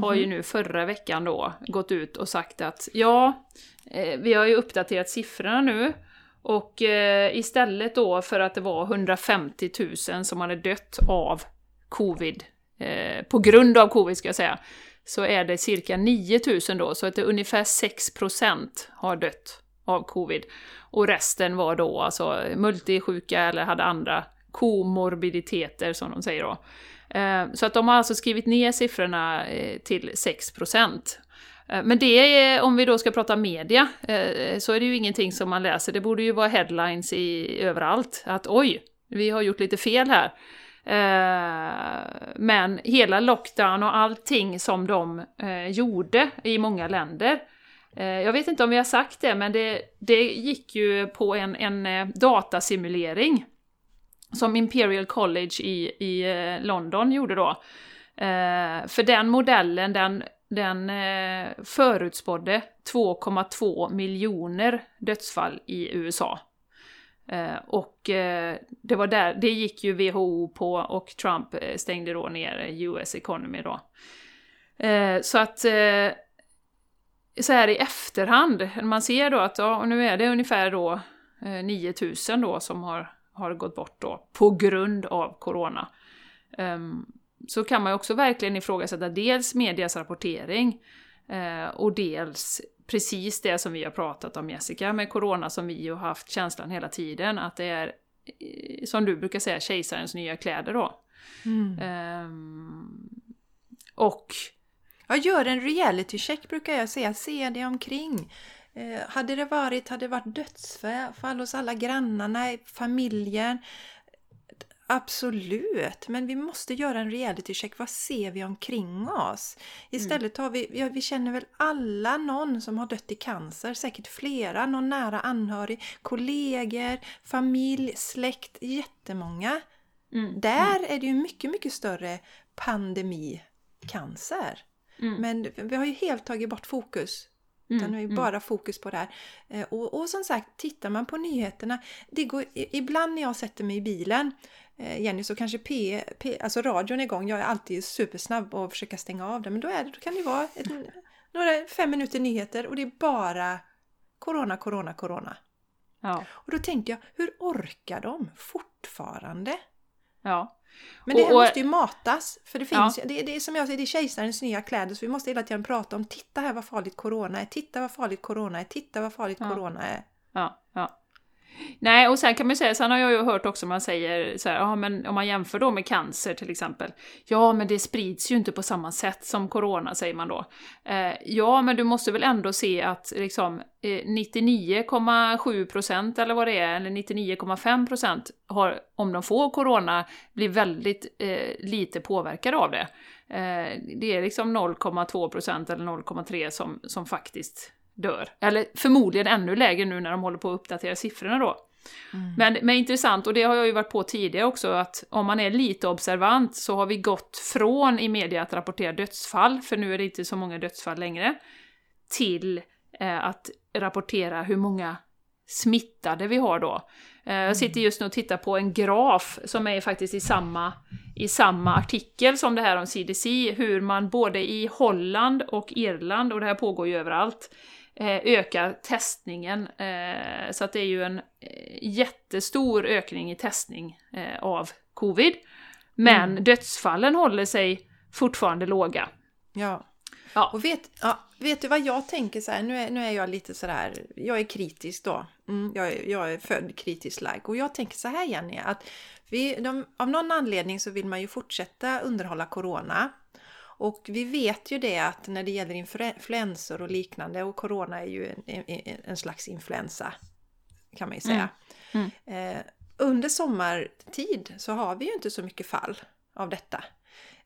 har ju nu förra veckan då gått ut och sagt att ja, eh, vi har ju uppdaterat siffrorna nu och eh, istället då för att det var 150 000 som hade dött av covid, eh, på grund av covid ska jag säga, så är det cirka 9 000 då, så att det är ungefär 6% har dött av covid. Och resten var då alltså multisjuka eller hade andra komorbiditeter som de säger då. Eh, Så att de har alltså skrivit ner siffrorna eh, till 6 Eh, Men det är, om vi då ska prata media, eh, så är det ju ingenting som man läser. Det borde ju vara headlines i, överallt. Att oj, vi har gjort lite fel här. Eh, Men hela lockdown och allting som de eh, gjorde i många länder. Eh, jag vet inte om vi har sagt det, men det, det gick ju på en, en eh, datasimulering som Imperial College i, i eh, London gjorde då. Eh, för den modellen, den, den eh, förutspådde 2,2 miljoner dödsfall i USA. Eh, och eh, det var där, det gick ju WHO på och Trump eh, stängde då ner US Economy då. Eh, så att eh, så här i efterhand, när man ser då att ja, nu är det ungefär då eh, 9000 då som har, har gått bort då på grund av corona. Ehm, så kan man ju också verkligen ifrågasätta dels medias rapportering eh, och dels precis det som vi har pratat om Jessica med corona som vi har haft känslan hela tiden att det är eh, som du brukar säga kejsarens nya kläder då. Mm. Ehm, och Ja, gör en reality check brukar jag säga. Se dig omkring. Eh, hade det varit, hade det varit dödsfall hos alla grannarna, i familjen? Absolut, men vi måste göra en reality check. Vad ser vi omkring oss? Istället har vi, ja, vi känner väl alla någon som har dött i cancer, säkert flera, någon nära anhörig, kollegor, familj, släkt, jättemånga. mm, Där är det ju mycket, mycket större pandemi, cancer. mm, Men vi har ju helt tagit bort fokus. Mm, nu är ju mm. bara fokus på det här. Eh, Och, och som sagt, tittar man på nyheterna. Det går, ibland när jag sätter mig i bilen, eh, Jenny, så kanske P, P, alltså radion är igång. Jag är alltid supersnabb och försöka stänga av den. Men då, är det, då kan det vara ett, några fem minuter nyheter och det är bara Corona, Corona, Corona. Ja. Och då tänkte jag, hur orkar de fortfarande? Ja. Men det här Och- och- måste ju matas. För det finns ju, det, det är som jag säger, det är kejsarens nya kläder. Så vi måste hela tiden prata om, titta här vad farligt corona är, titta vad farligt corona är, titta vad farligt Ja. corona är. Ja, ja. Nej, och sen kan man ju säga, sen har jag ju hört också man säger så här, ja men om man jämför då med cancer till exempel. Ja, men det sprids ju inte på samma sätt som corona, säger man då. Eh, ja, men du måste väl ändå se att liksom eh, 99,7% eller vad det är, eller 99,5% har, om de får corona, blir väldigt eh, lite påverkade av det. Eh, det är liksom 0,2% eller 0,3% som, som faktiskt dör. Eller förmodligen ännu lägre nu när de håller på att uppdatera siffrorna då. Men, men intressant, och det har jag ju varit på tidigare också, att om man är lite observant så har vi gått från i media att rapportera dödsfall, för nu är det inte så många dödsfall längre, till eh, att rapportera hur många smittade vi har då. Eh, jag sitter just nu och tittar på en graf som är faktiskt i samma, i samma artikel som det här om CDC, hur man både i Holland och Irland, och det här pågår ju överallt, ökar testningen. Eh, så att det är ju en eh, jättestor ökning i testning eh, av covid. Men dödsfallen håller sig fortfarande låga. Ja. Ja. Och vet, ja, vet du vad jag tänker så här, nu är, nu är jag lite sådär, jag är kritisk då. Mm, jag, jag är född kritisk like. Och jag tänker så här Jenny, att vi, de, av någon anledning så vill man ju fortsätta underhålla corona. Och vi vet ju det att när det gäller influensor och liknande, och corona är ju en, en, en slags influensa kan man ju säga. Mm. Eh, under sommartid så har vi ju inte så mycket fall av detta.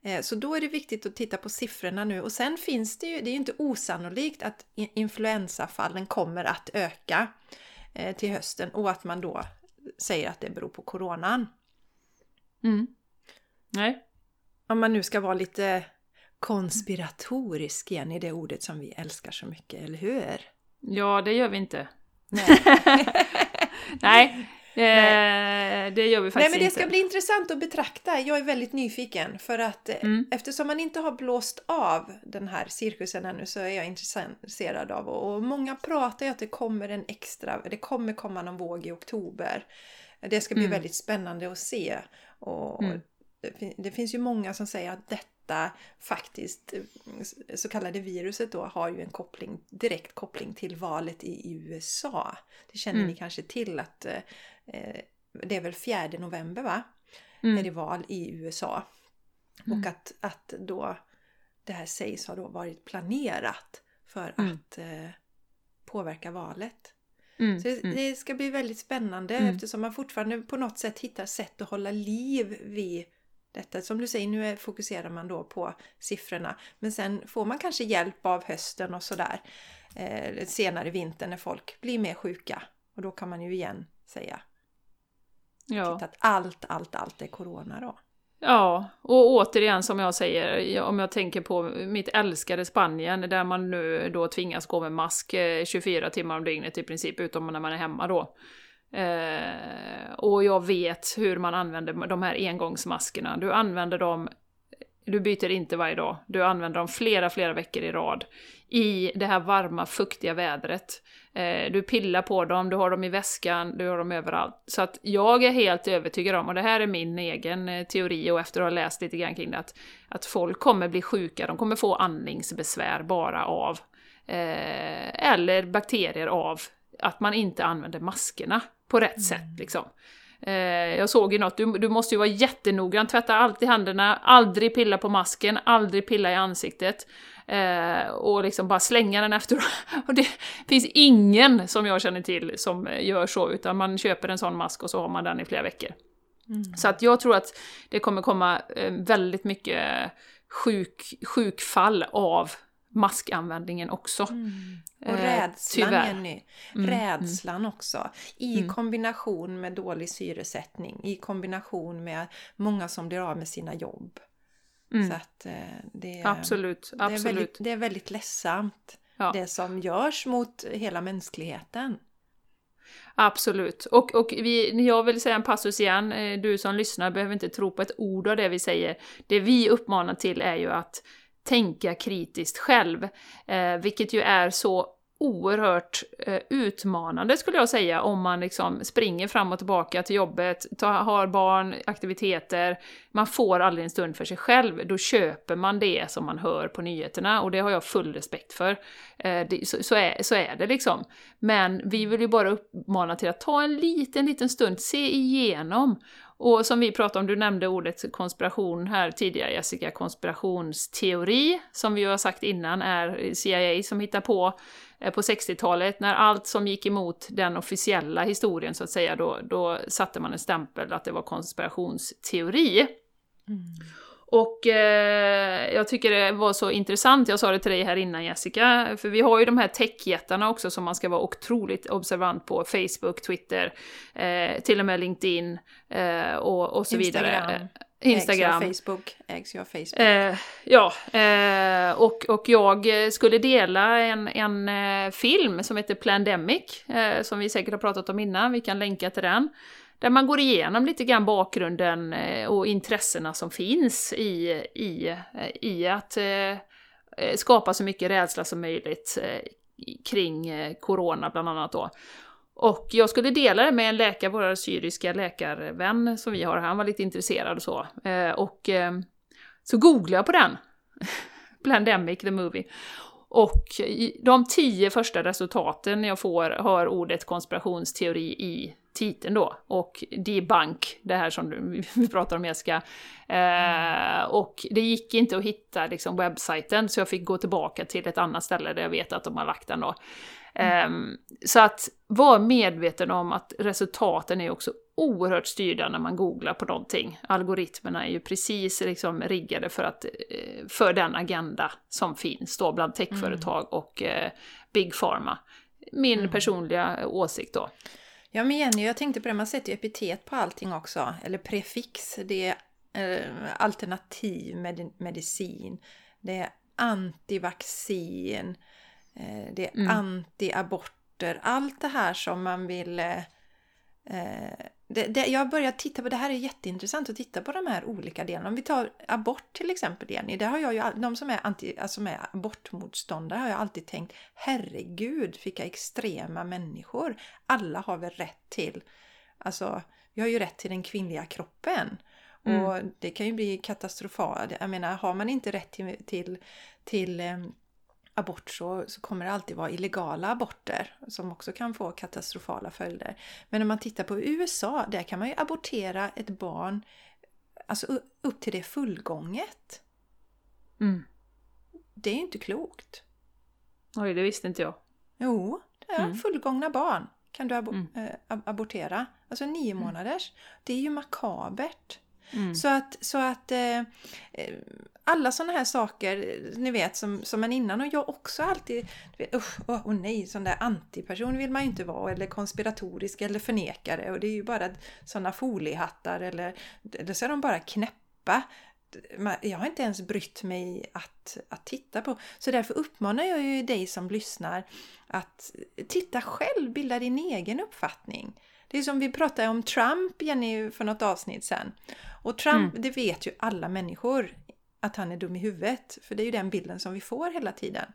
Eh, Så då är det viktigt att titta på siffrorna nu och sen finns det ju, det är ju inte osannolikt att influensafallen kommer att öka eh, till hösten och att man då säger att det beror på coronan. Mm. Nej. Om man nu ska vara lite konspiratorisk igen i det ordet som vi älskar så mycket, eller hur? Ja, det gör vi inte. Nej. Nej, eh, det gör vi Nej faktiskt men det inte. ska bli intressant att betrakta. Jag är väldigt nyfiken för att eh, Mm. eftersom man inte har blåst av den här cirkusen ännu så är jag intresserad av och, många pratar ju att det kommer en extra, det kommer komma någon våg i oktober. Det ska bli Mm. väldigt spännande att se. Och Mm. det finns ju många som säger att detta faktiskt, eh, så kallade viruset då, har ju en koppling, direkt koppling till valet i USA. Det känner Mm. ni kanske till att eh, det är väl 4 november va? Mm. är det val i USA. Mm. Och att, att då det här sägs ha då varit planerat för Mm. att eh, påverka valet. Mm. Så det, Mm. det ska bli väldigt spännande Mm. eftersom man fortfarande på något sätt hittar sätt att hålla liv vid detta. Som du säger, nu fokuserar man då på siffrorna. Men sen får man kanske hjälp av hösten och sådär. Eh, senare vintern när folk blir mer sjuka. Och då kan man ju igen säga Ja. titta att allt, allt, allt är corona då. Ja, och återigen som jag säger, om jag tänker på mitt älskade Spanien där man nu då tvingas gå med mask eh, 24 timmar om dygnet i princip, utom när man är hemma då. Eh, och jag vet hur man använder de här engångsmaskerna. Du använder dem, du byter inte varje dag, du använder dem flera, flera veckor i rad. I det här varma, fuktiga vädret. Eh, du pillar på dem, du har dem i väskan, du har dem överallt. Så att jag är helt övertygad om, och det här är min egen eh, teori och efter att ha läst lite grann kring det, att, att folk kommer bli sjuka, de kommer få andningsbesvär bara av, eh, eller bakterier av att man inte använder maskerna på rätt sätt liksom. Eh, jag såg ju något, du, du måste ju vara jättenoggrann, tvätta alltid händerna, aldrig pilla på masken, aldrig pilla i ansiktet. Eh, och liksom bara slänga den efter. och det finns ingen som jag känner till som gör så, utan man köper en sån mask och så har man den i flera veckor. Så att jag tror att det kommer komma eh, väldigt mycket sjuk, sjukfall av maskanvändningen också. Och Eh, rädslan tyvärr. Jenny, Mm, rädslan också. I Mm. kombination med dålig syresättning, i kombination med många som blir av med sina jobb. Mm. Så att eh, det, Absolut, det, är absolut. väldigt, det är väldigt ledsamt. Ja. Det som görs mot hela mänskligheten. Absolut. Och, och vi, jag vill säga en passus igen, eh, du som lyssnar behöver inte tro på ett ord av det vi säger. Det vi uppmanar till är ju att tänka kritiskt själv, eh, vilket ju är så oerhört eh, utmanande skulle jag säga om man liksom springer fram och tillbaka till jobbet, tar, har barn, aktiviteter, man får aldrig en stund för sig själv, då köper man det som man hör på nyheterna och det har jag full respekt för. Eh, det, så, så, är, så är det liksom. Men vi vill ju bara uppmana till att ta en liten, liten stund, se igenom och som vi pratade om, du nämnde ordet konspiration här tidigare Jessica, konspirationsteori, som vi ju har sagt innan är CIA som hittar på eh, på 60-talet, när allt som gick emot den officiella historien så att säga, då, då satte man en stämpel att det var konspirationsteori. Mm. Och eh, jag tycker det var så intressant, jag sa det till dig här innan Jessica, för vi har ju de här techjättarna också som man ska vara otroligt observant på, Facebook, Twitter, eh, till och med LinkedIn eh, och, och så Instagram. vidare. Instagram. Ägs Facebook. Ägs jag Facebook. Eh, ja, eh, och, och jag skulle dela en, en eh, film som heter Plandemic, eh, som vi säkert har pratat om innan, vi kan länka till den. Där man går igenom lite grann bakgrunden eh, och intressena som finns i, i, eh, i att eh, skapa så mycket rädsla som möjligt kring corona bland annat då. Och jag skulle dela det med en läkare, vår syriska läkarvän som vi har, han var lite intresserad och så. Och så googlade jag på den, Plandemic the Movie. Och de tio första resultaten jag får har ordet konspirationsteori i titeln då, och debunk, det här som vi pratar om Jessica. Eh, och det gick inte att hitta liksom, webbsajten, så jag fick gå tillbaka till ett annat ställe där jag vet att de har lagt den då. Eh, så att var medveten om att resultaten är också oerhört styrda när man googlar på någonting. Algoritmerna är ju precis liksom riggade för, att, eh, för den agenda som finns då bland techföretag mm. och eh, Big Pharma. Min mm. personliga åsikt då. Ja men Jenny, jag tänkte på det, man sätter ju epitet på allting också, eller prefix. Det är eh, alternativ med medicin, det är antivaccin, eh, det är mm. antiaborter, allt det här som man vill eh, det, det, jag har börjat titta på, det här är jätteintressant att titta på de här olika delarna. Om vi tar abort till exempel Jenny, det har jag ju, de som är, anti, alltså som är abortmotståndare har jag alltid tänkt, herregud vilka extrema människor. Alla har väl rätt till, alltså vi har ju rätt till den kvinnliga kroppen. Mm. Och det kan ju bli katastrofalt. Jag menar, har man inte rätt till, till, till ehm, abort så, så kommer det alltid vara illegala aborter som också kan få katastrofala följder. Men om man tittar på USA, där kan man ju abortera ett barn alltså upp till det fullgånget. Mm. Det är ju inte klokt. Oj, det visste inte jag. Jo, det är mm. fullgångna barn kan du ab mm. äh, abortera. Alltså nio mm. månaders. Det är ju makabert. Mm. Så att, så att eh, eh alla sådana här saker, ni vet, som, som man innan och jag också alltid... Vet, usch, oh, oh nej, sån där antiperson vill man ju inte vara, eller konspiratorisk eller förnekare. Och det är ju bara sådana foliehattar eller, eller så är de bara knäppa. Jag har inte ens brytt mig att, att titta på. Så därför uppmanar jag ju dig som lyssnar att titta själv, bilda din egen uppfattning. Det är som vi pratade om Trump, Jenny, för något avsnitt sen. Och Trump, mm. det vet ju alla människor att han är dum i huvudet. För det är ju den bilden som vi får hela tiden.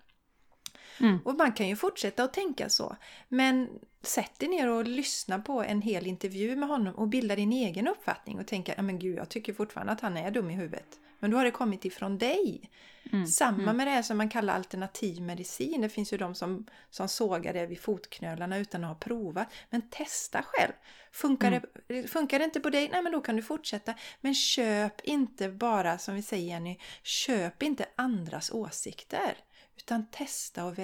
Mm. Och man kan ju fortsätta att tänka så. Men sätt dig ner och lyssna på en hel intervju med honom och bilda din egen uppfattning och tänka, ja men gud jag tycker fortfarande att han är dum i huvudet. Men då har det kommit ifrån dig. Mm. Samma mm. med det här som man kallar alternativ medicin. Det finns ju de som, som sågar det vid fotknölarna utan att ha provat. Men testa själv! Funkar, mm. det, funkar det inte på dig? Nej men då kan du fortsätta. Men köp inte bara, som vi säger Jenny, köp inte andras åsikter. Utan testa och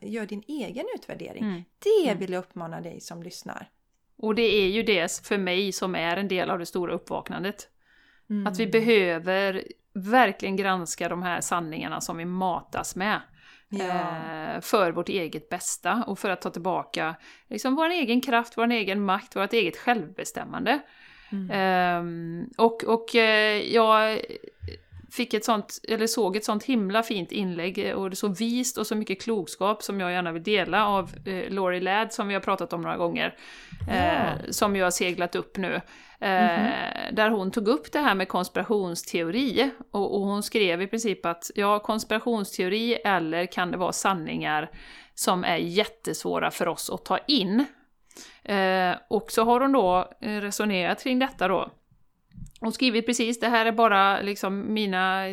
gör din egen utvärdering. Mm. Det mm. vill jag uppmana dig som lyssnar. Och det är ju det för mig som är en del av det stora uppvaknandet. Mm. Att vi behöver verkligen granska de här sanningarna som vi matas med. Eh, för vårt eget bästa och för att ta tillbaka liksom, vår egen kraft, vår egen makt, vårt eget självbestämmande. Mm. Eh, och och eh, jag fick ett sånt, eller såg ett sånt himla fint inlägg och det så vist och så mycket klokskap som jag gärna vill dela av eh, Laurie Ladd som vi har pratat om några gånger. Eh, Som ju har seglat upp nu. Mm -hmm. Där hon tog upp det här med konspirationsteori. Och, och, hon skrev i princip att ja, konspirationsteori eller kan det vara sanningar som är jättesvåra för oss att ta in. Eh, och så har hon då eh, resonerat kring detta då. Och skrivit precis, det här är bara liksom mina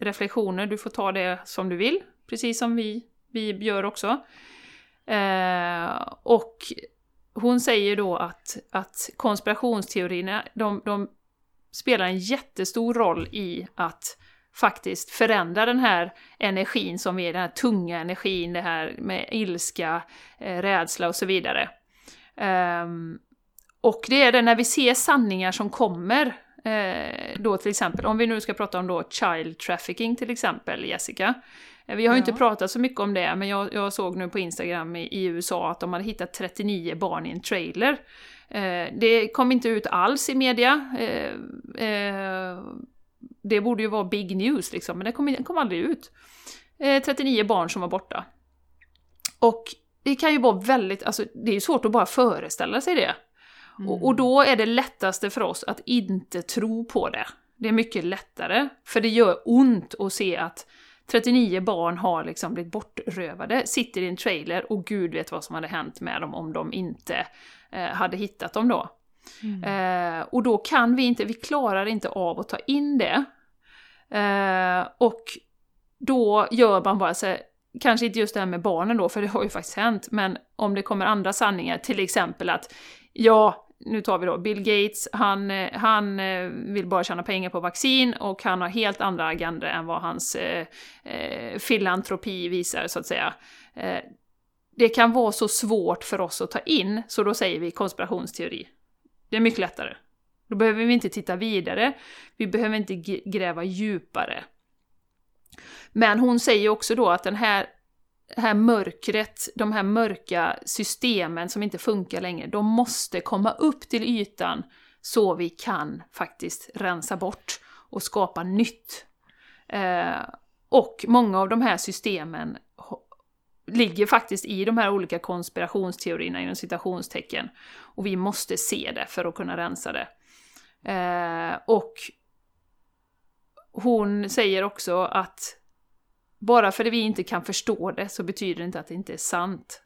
reflektioner, du får ta det som du vill, precis som vi, vi gör också. Eh, och hon säger då att, att konspirationsteorierna, de, de spelar en jättestor roll i att faktiskt förändra den här energin som är den här tunga energin, det här med ilska, eh, rädsla och så vidare. Um, och det är det när vi ser sanningar som kommer, eh, då till exempel, om vi nu ska prata om då child trafficking till exempel, Jessica. Eh, vi har ju ja. inte pratat så mycket om det, men jag, jag såg nu på Instagram i, i, USA att de hade hittat 39 barn i en trailer. Eh, det kom inte ut alls i media. Eh, eh det borde ju vara big news liksom, men det kom, det kom aldrig ut. 39 barn som var borta. Och det kan ju vara väldigt, alltså det är ju svårt att bara föreställa sig det. Mm. Och, och, då är det lättaste för oss att inte tro på det. Det är mycket lättare, för det gör ont att se att 39 barn har liksom blivit bortrövade, sitter i en trailer och gud vet vad som hade hänt med dem om de inte eh, hade hittat dem då. Mm. Eh, och då kan vi inte, vi klarar inte av att ta in det. Eh, och då gör man bara så kanske inte just det här med barnen då, för det har ju faktiskt hänt, men om det kommer andra sanningar, till exempel att ja, nu tar vi då Bill Gates, han, eh, han eh, vill bara tjäna pengar på vaccin och han har helt andra agendor än vad hans eh, eh, filantropi visar, så att säga. Eh, det kan vara så svårt för oss att ta in, så då säger vi konspirationsteori. Det är mycket lättare. Då behöver vi inte titta vidare, vi behöver inte gräva djupare. Men hon säger också då att den här, det här mörkret, de här mörka systemen som inte funkar längre, de måste komma upp till ytan så vi kan faktiskt rensa bort och skapa nytt. Eh, och många av de här systemen ligger faktiskt i de här olika konspirationsteorierna inom citationstecken. Och vi måste se det för att kunna rensa det. Eh, och hon säger också att bara för att vi inte kan förstå det så betyder det inte att det inte är sant.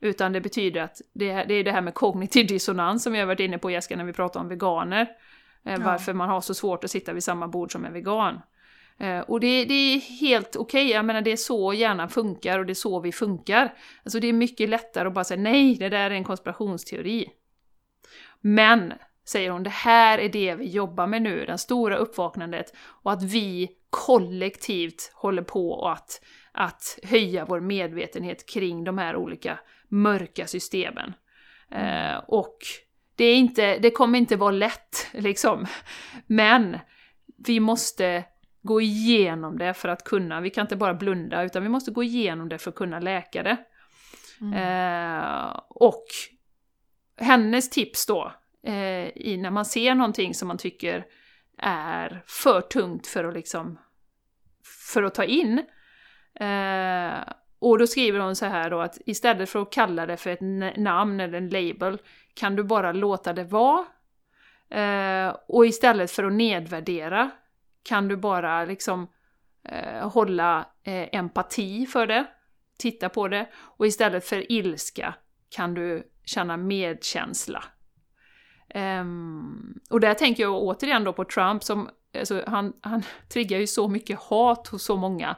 Utan det betyder att det, det är det här med kognitiv dissonans som vi har varit inne på Jessica när vi pratar om veganer. Eh, ja. Varför man har så svårt att sitta vid samma bord som en vegan. Eh, och det, det är helt okej, okay. jag menar det är så hjärnan funkar och det är så vi funkar. Alltså det är mycket lättare att bara säga nej, det där är en konspirationsteori. Men, säger hon, det här är det vi jobbar med nu, det stora uppvaknandet, och att vi kollektivt håller på att, att höja vår medvetenhet kring de här olika mörka systemen. Mm. Eh, och det, är inte, det kommer inte vara lätt, liksom. Men vi måste gå igenom det för att kunna, vi kan inte bara blunda, utan vi måste gå igenom det för att kunna läka det. Mm. Eh, och hennes tips då, eh, i när man ser någonting som man tycker är för tungt för att liksom för att ta in. Eh, och då skriver hon så här då att istället för att kalla det för ett namn eller en label kan du bara låta det vara. Eh, och istället för att nedvärdera kan du bara liksom eh, hålla eh, empati för det, titta på det. Och istället för ilska kan du känna medkänsla Um, och där tänker jag återigen då på Trump som, alltså, han, han triggar ju så mycket hat hos så många.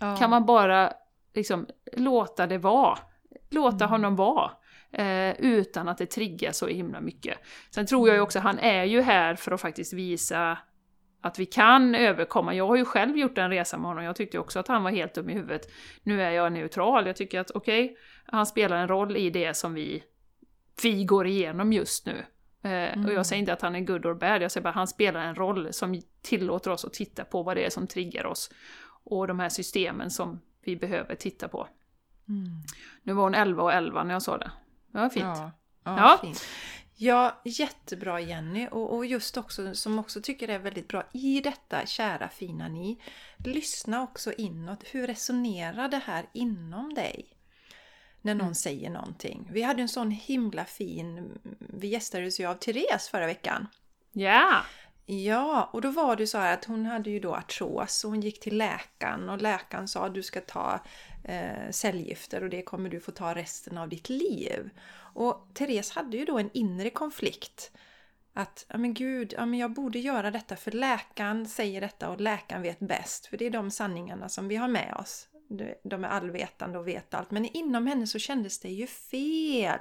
Ja. Kan man bara liksom låta det vara? Låta mm. honom vara. Eh, utan att det triggar så himla mycket. Sen tror jag ju också, han är ju här för att faktiskt visa att vi kan överkomma. Jag har ju själv gjort en resa med honom, jag tyckte också att han var helt dum i huvudet. Nu är jag neutral, jag tycker att okej, okay, han spelar en roll i det som vi, vi går igenom just nu. Mm. Och jag mm. säger inte att han är good or bad, jag säger bara att han spelar en roll som tillåter oss att titta på vad det är som triggar oss. Och de här systemen som vi behöver titta på. Mm. Nu var hon 11 och 11 när jag sa det. Det var fint. Ja, ja, ja. Fint. ja jättebra Jenny. Och, och just också, som också tycker är väldigt bra i detta, kära fina ni. Lyssna också inåt. Hur resonerar det här inom dig? När någon mm. säger någonting. Vi hade en sån himla fin, vi gästades ju av Therese förra veckan. Ja! Ja, och då var det så här att hon hade ju då artros och hon gick till läkaren och läkaren sa att du ska ta eh, cellgifter och det kommer du få ta resten av ditt liv. Och Therese hade ju då en inre konflikt. Att, ja men gud, ja men jag borde göra detta för läkaren säger detta och läkaren vet bäst. För det är de sanningarna som vi har med oss. De är allvetande och vet allt. Men inom henne så kändes det ju fel.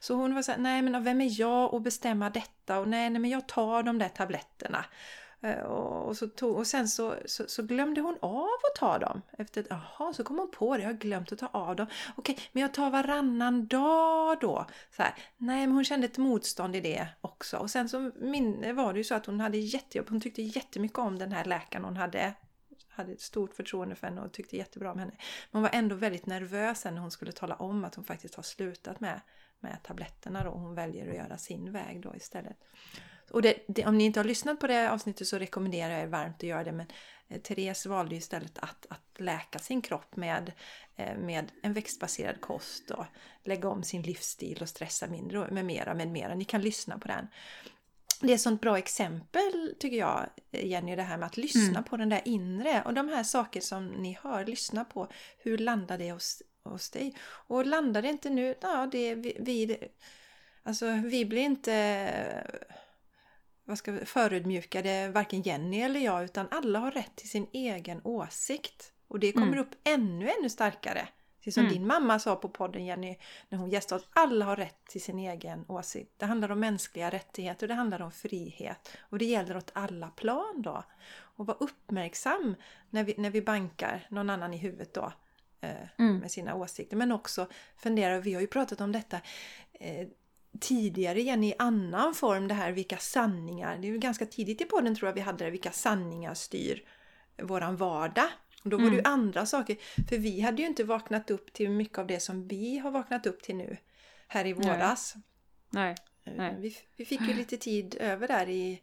Så hon var såhär, nej men vem är jag att bestämma detta? Och nej, nej men jag tar de där tabletterna. Eh, och, så tog, och sen så, så, så, glömde hon av att ta dem. Efter, jaha, så kom hon på det. Jag har glömt att ta av dem. Okej, men jag tar varannan dag då. Så här, nej, men hon kände ett motstånd i det också. Och sen så min, var det ju så att hon hade jättejobb. Hon tyckte jättemycket om den här läkaren hon hade hade ett stort förtroende för henne och tyckte jättebra om henne. Men hon var ändå väldigt nervös när hon skulle tala om att hon faktiskt har slutat med, med tabletterna då. Hon väljer att göra sin väg då istället. Och det, det, om ni inte har lyssnat på det avsnittet så rekommenderar jag er varmt att göra det. Men eh, Therese valde ju istället att, att läka sin kropp med, eh, med en växtbaserad kost och lägga om sin livsstil och stressa mindre med mera, med mera. Ni kan lyssna på den. Det är ett sånt bra exempel tycker jag Jenny, det här med att lyssna mm. på den där inre och de här saker som ni hör, lyssna på. Hur landar det hos, hos dig? Och landar det inte nu, ja det vi, vi Alltså vi blir inte vad ska, förödmjukade varken Jenny eller jag utan alla har rätt till sin egen åsikt. Och det kommer mm. upp ännu, ännu starkare. Precis som mm. din mamma sa på podden Jenny när hon gästade oss. Alla har rätt till sin egen åsikt. Det handlar om mänskliga rättigheter och det handlar om frihet. Och det gäller åt alla plan då. Och var uppmärksam när vi, när vi bankar någon annan i huvudet då. Eh, mm. Med sina åsikter. Men också fundera, vi har ju pratat om detta eh, tidigare igen i annan form det här vilka sanningar, det är ju ganska tidigt i podden tror jag vi hade det, vilka sanningar styr våran vardag. Och då var det ju mm. andra saker, för vi hade ju inte vaknat upp till mycket av det som vi har vaknat upp till nu här i våras. Nej. Nej. Nej. Vi, vi fick ju lite tid över där i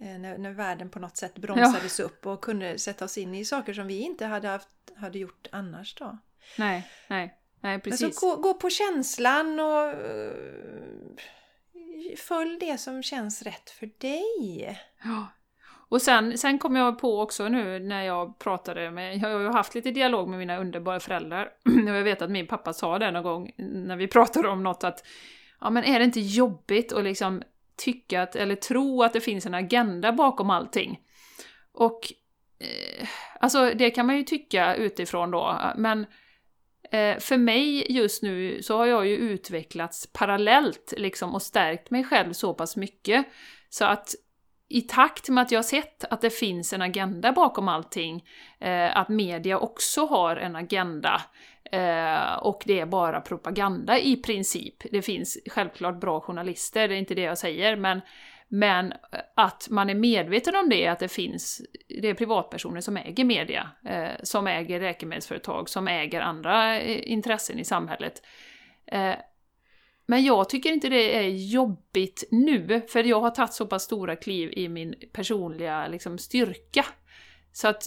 eh, när, när världen på något sätt bromsades ja. upp och kunde sätta oss in i saker som vi inte hade, haft, hade gjort annars då. Nej, nej. Nej, precis. Men så gå, gå på känslan och uh, följ det som känns rätt för dig. Ja. Och sen, sen kom jag på också nu när jag pratade med, jag har ju haft lite dialog med mina underbara föräldrar, och jag vet att min pappa sa det någon gång när vi pratade om något att ja men är det inte jobbigt att liksom tycka att, eller tro att det finns en agenda bakom allting? Och eh, alltså det kan man ju tycka utifrån då, men Eh, för mig just nu så har jag ju utvecklats parallellt liksom och stärkt mig själv så pass mycket så att i takt med att jag har sett att det finns en agenda bakom allting, eh, att media också har en agenda, eh, och det är bara propaganda i princip. Det finns självklart bra journalister, det är inte det jag säger, men men eh, att man är medveten om det, att det finns det är privatpersoner som äger media, eh, som äger läkemedelsföretag, som äger andra eh, intressen i samhället. Eh, men jag tycker inte det är jobbigt nu, för jag har tagit så pass stora kliv i min personliga liksom, styrka. Så att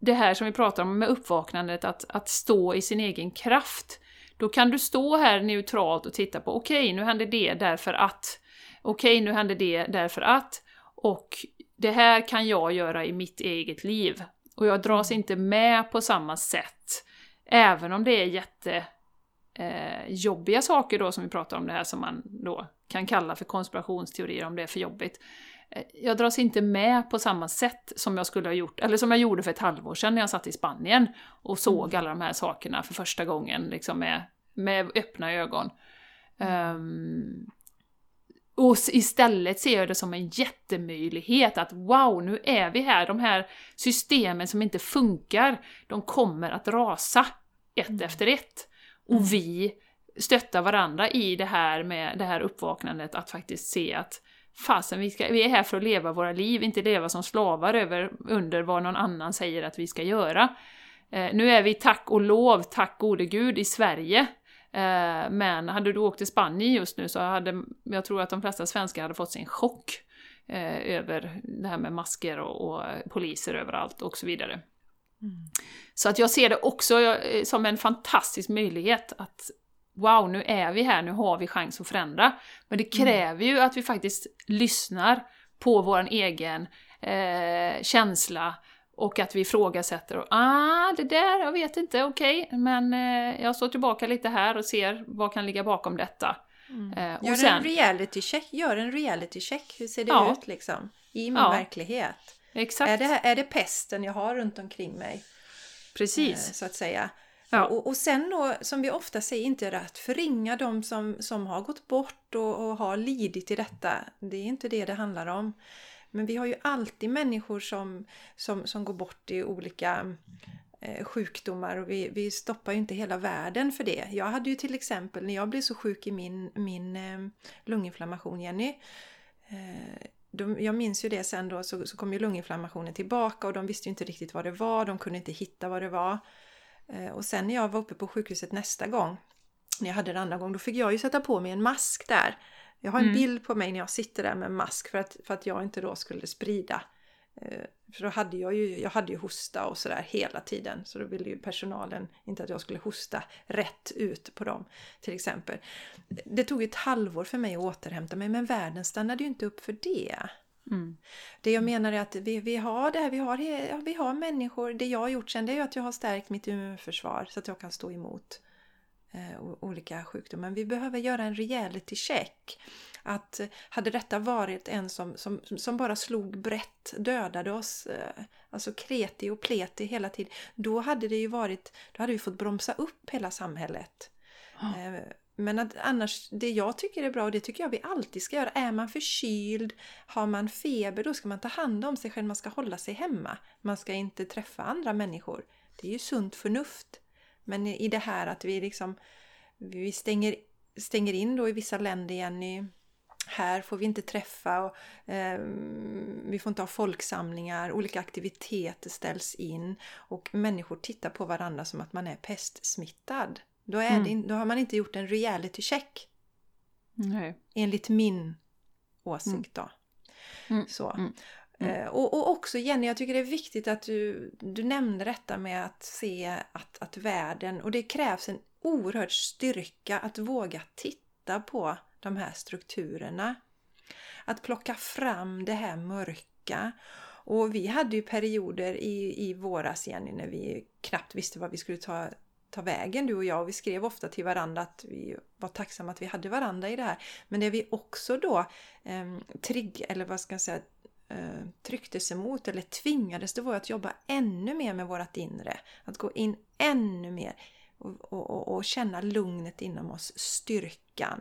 det här som vi pratar om med uppvaknandet, att, att stå i sin egen kraft. Då kan du stå här neutralt och titta på, okej, okay, nu händer det därför att okej, okay, nu händer det därför att, och det här kan jag göra i mitt eget liv. Och jag dras inte med på samma sätt, även om det är jätte eh, jobbiga saker då som vi pratar om, det här som man då kan kalla för konspirationsteorier om det är för jobbigt. Eh, jag dras inte med på samma sätt som jag skulle ha gjort, eller som jag gjorde för ett halvår sedan när jag satt i Spanien och såg mm. alla de här sakerna för första gången liksom med, med öppna ögon. Um, och istället ser jag det som en jättemöjlighet att wow, nu är vi här, de här systemen som inte funkar, de kommer att rasa ett mm. efter ett. Mm. Och mm. vi stöttar varandra i det här med det här uppvaknandet, att faktiskt se att fasen, vi, ska, vi är här för att leva våra liv, inte leva som slavar över, under vad någon annan säger att vi ska göra. Eh, nu är vi tack och lov, tack gode gud, i Sverige, Eh, men hade du åkt till Spanien just nu så hade, jag tror att de flesta svenskar hade fått sin chock eh, över det här med masker och, och poliser överallt och så vidare. Mm. Så att jag ser det också eh, som en fantastisk möjlighet att wow, nu är vi här, nu har vi chans att förändra. Men det mm. kräver mm. ju att vi faktiskt lyssnar på vår egen eh, känsla och att vi ifrågasätter och ah, det där, jag vet inte, okej, okay, men eh, jag står tillbaka lite här och ser vad kan ligga bakom detta. Mm. Eh, gör sen, en reality check, gör en reality check, hur ser det ja, ut liksom? I min ja, verklighet. Exakt. Är det, är det pesten jag har runt omkring mig? Precis. Eh, så att säga. Ja. Och, och sen då, som vi ofta säger, inte att förringa de som, som har gått bort och, och har lidit i detta. Det är inte det det handlar om. Men vi har ju alltid människor som, som, som går bort i olika eh, sjukdomar och vi, vi stoppar ju inte hela världen för det. Jag hade ju till exempel när jag blev så sjuk i min, min eh, lunginflammation, Jenny. Eh, de, jag minns ju det sen då så, så kom ju lunginflammationen tillbaka och de visste ju inte riktigt vad det var. De kunde inte hitta vad det var. Eh, och sen när jag var uppe på sjukhuset nästa gång, när jag hade det andra gången, då fick jag ju sätta på mig en mask där. Jag har en mm. bild på mig när jag sitter där med mask för att, för att jag inte då skulle sprida. Eh, för då hade jag ju, jag hade ju hosta och sådär hela tiden. Så då ville ju personalen inte att jag skulle hosta rätt ut på dem till exempel. Det tog ett halvår för mig att återhämta mig men världen stannade ju inte upp för det. Mm. Det jag menar är att vi, vi har det här, vi har, vi har människor. Det jag har gjort sen det är ju att jag har stärkt mitt immunförsvar så att jag kan stå emot olika sjukdomar. Men vi behöver göra en reality check. Att hade detta varit en som, som, som bara slog brett, dödade oss, eh, alltså kreti och pleti hela tiden, då hade det ju varit, då hade vi fått bromsa upp hela samhället. Mm. Men att annars, det jag tycker är bra och det tycker jag vi alltid ska göra, är man förkyld, har man feber, då ska man ta hand om sig själv, man ska hålla sig hemma. Man ska inte träffa andra människor. Det är ju sunt förnuft. Men i det här att vi liksom vi stänger, stänger in då i vissa länder igen i här får vi inte träffa, och, eh, vi får inte ha folksamlingar, olika aktiviteter ställs in och människor tittar på varandra som att man är pestsmittad. Då, är mm. det, då har man inte gjort en reality check. Nej. Enligt min åsikt då. Mm. Så. Mm. Mm. Eh, och, och, också Jenny, jag tycker det är viktigt att du, du nämnde detta med att se att, att världen, och det krävs en oerhörd styrka att våga titta på de här strukturerna. Att plocka fram det här mörka. Och vi hade ju perioder i, i våras, Jenny, när vi knappt visste vad vi skulle ta, ta vägen du och jag. Och vi skrev ofta till varandra att vi var tacksamma att vi hade varandra i det här. Men det vi också då eh, trigg, eller vad ska jag säga, eh, trycktes emot eller tvingades det var att jobba ännu mer med vårt inre. Att gå in ännu mer och, och, och känna lugnet inom oss, styrkan.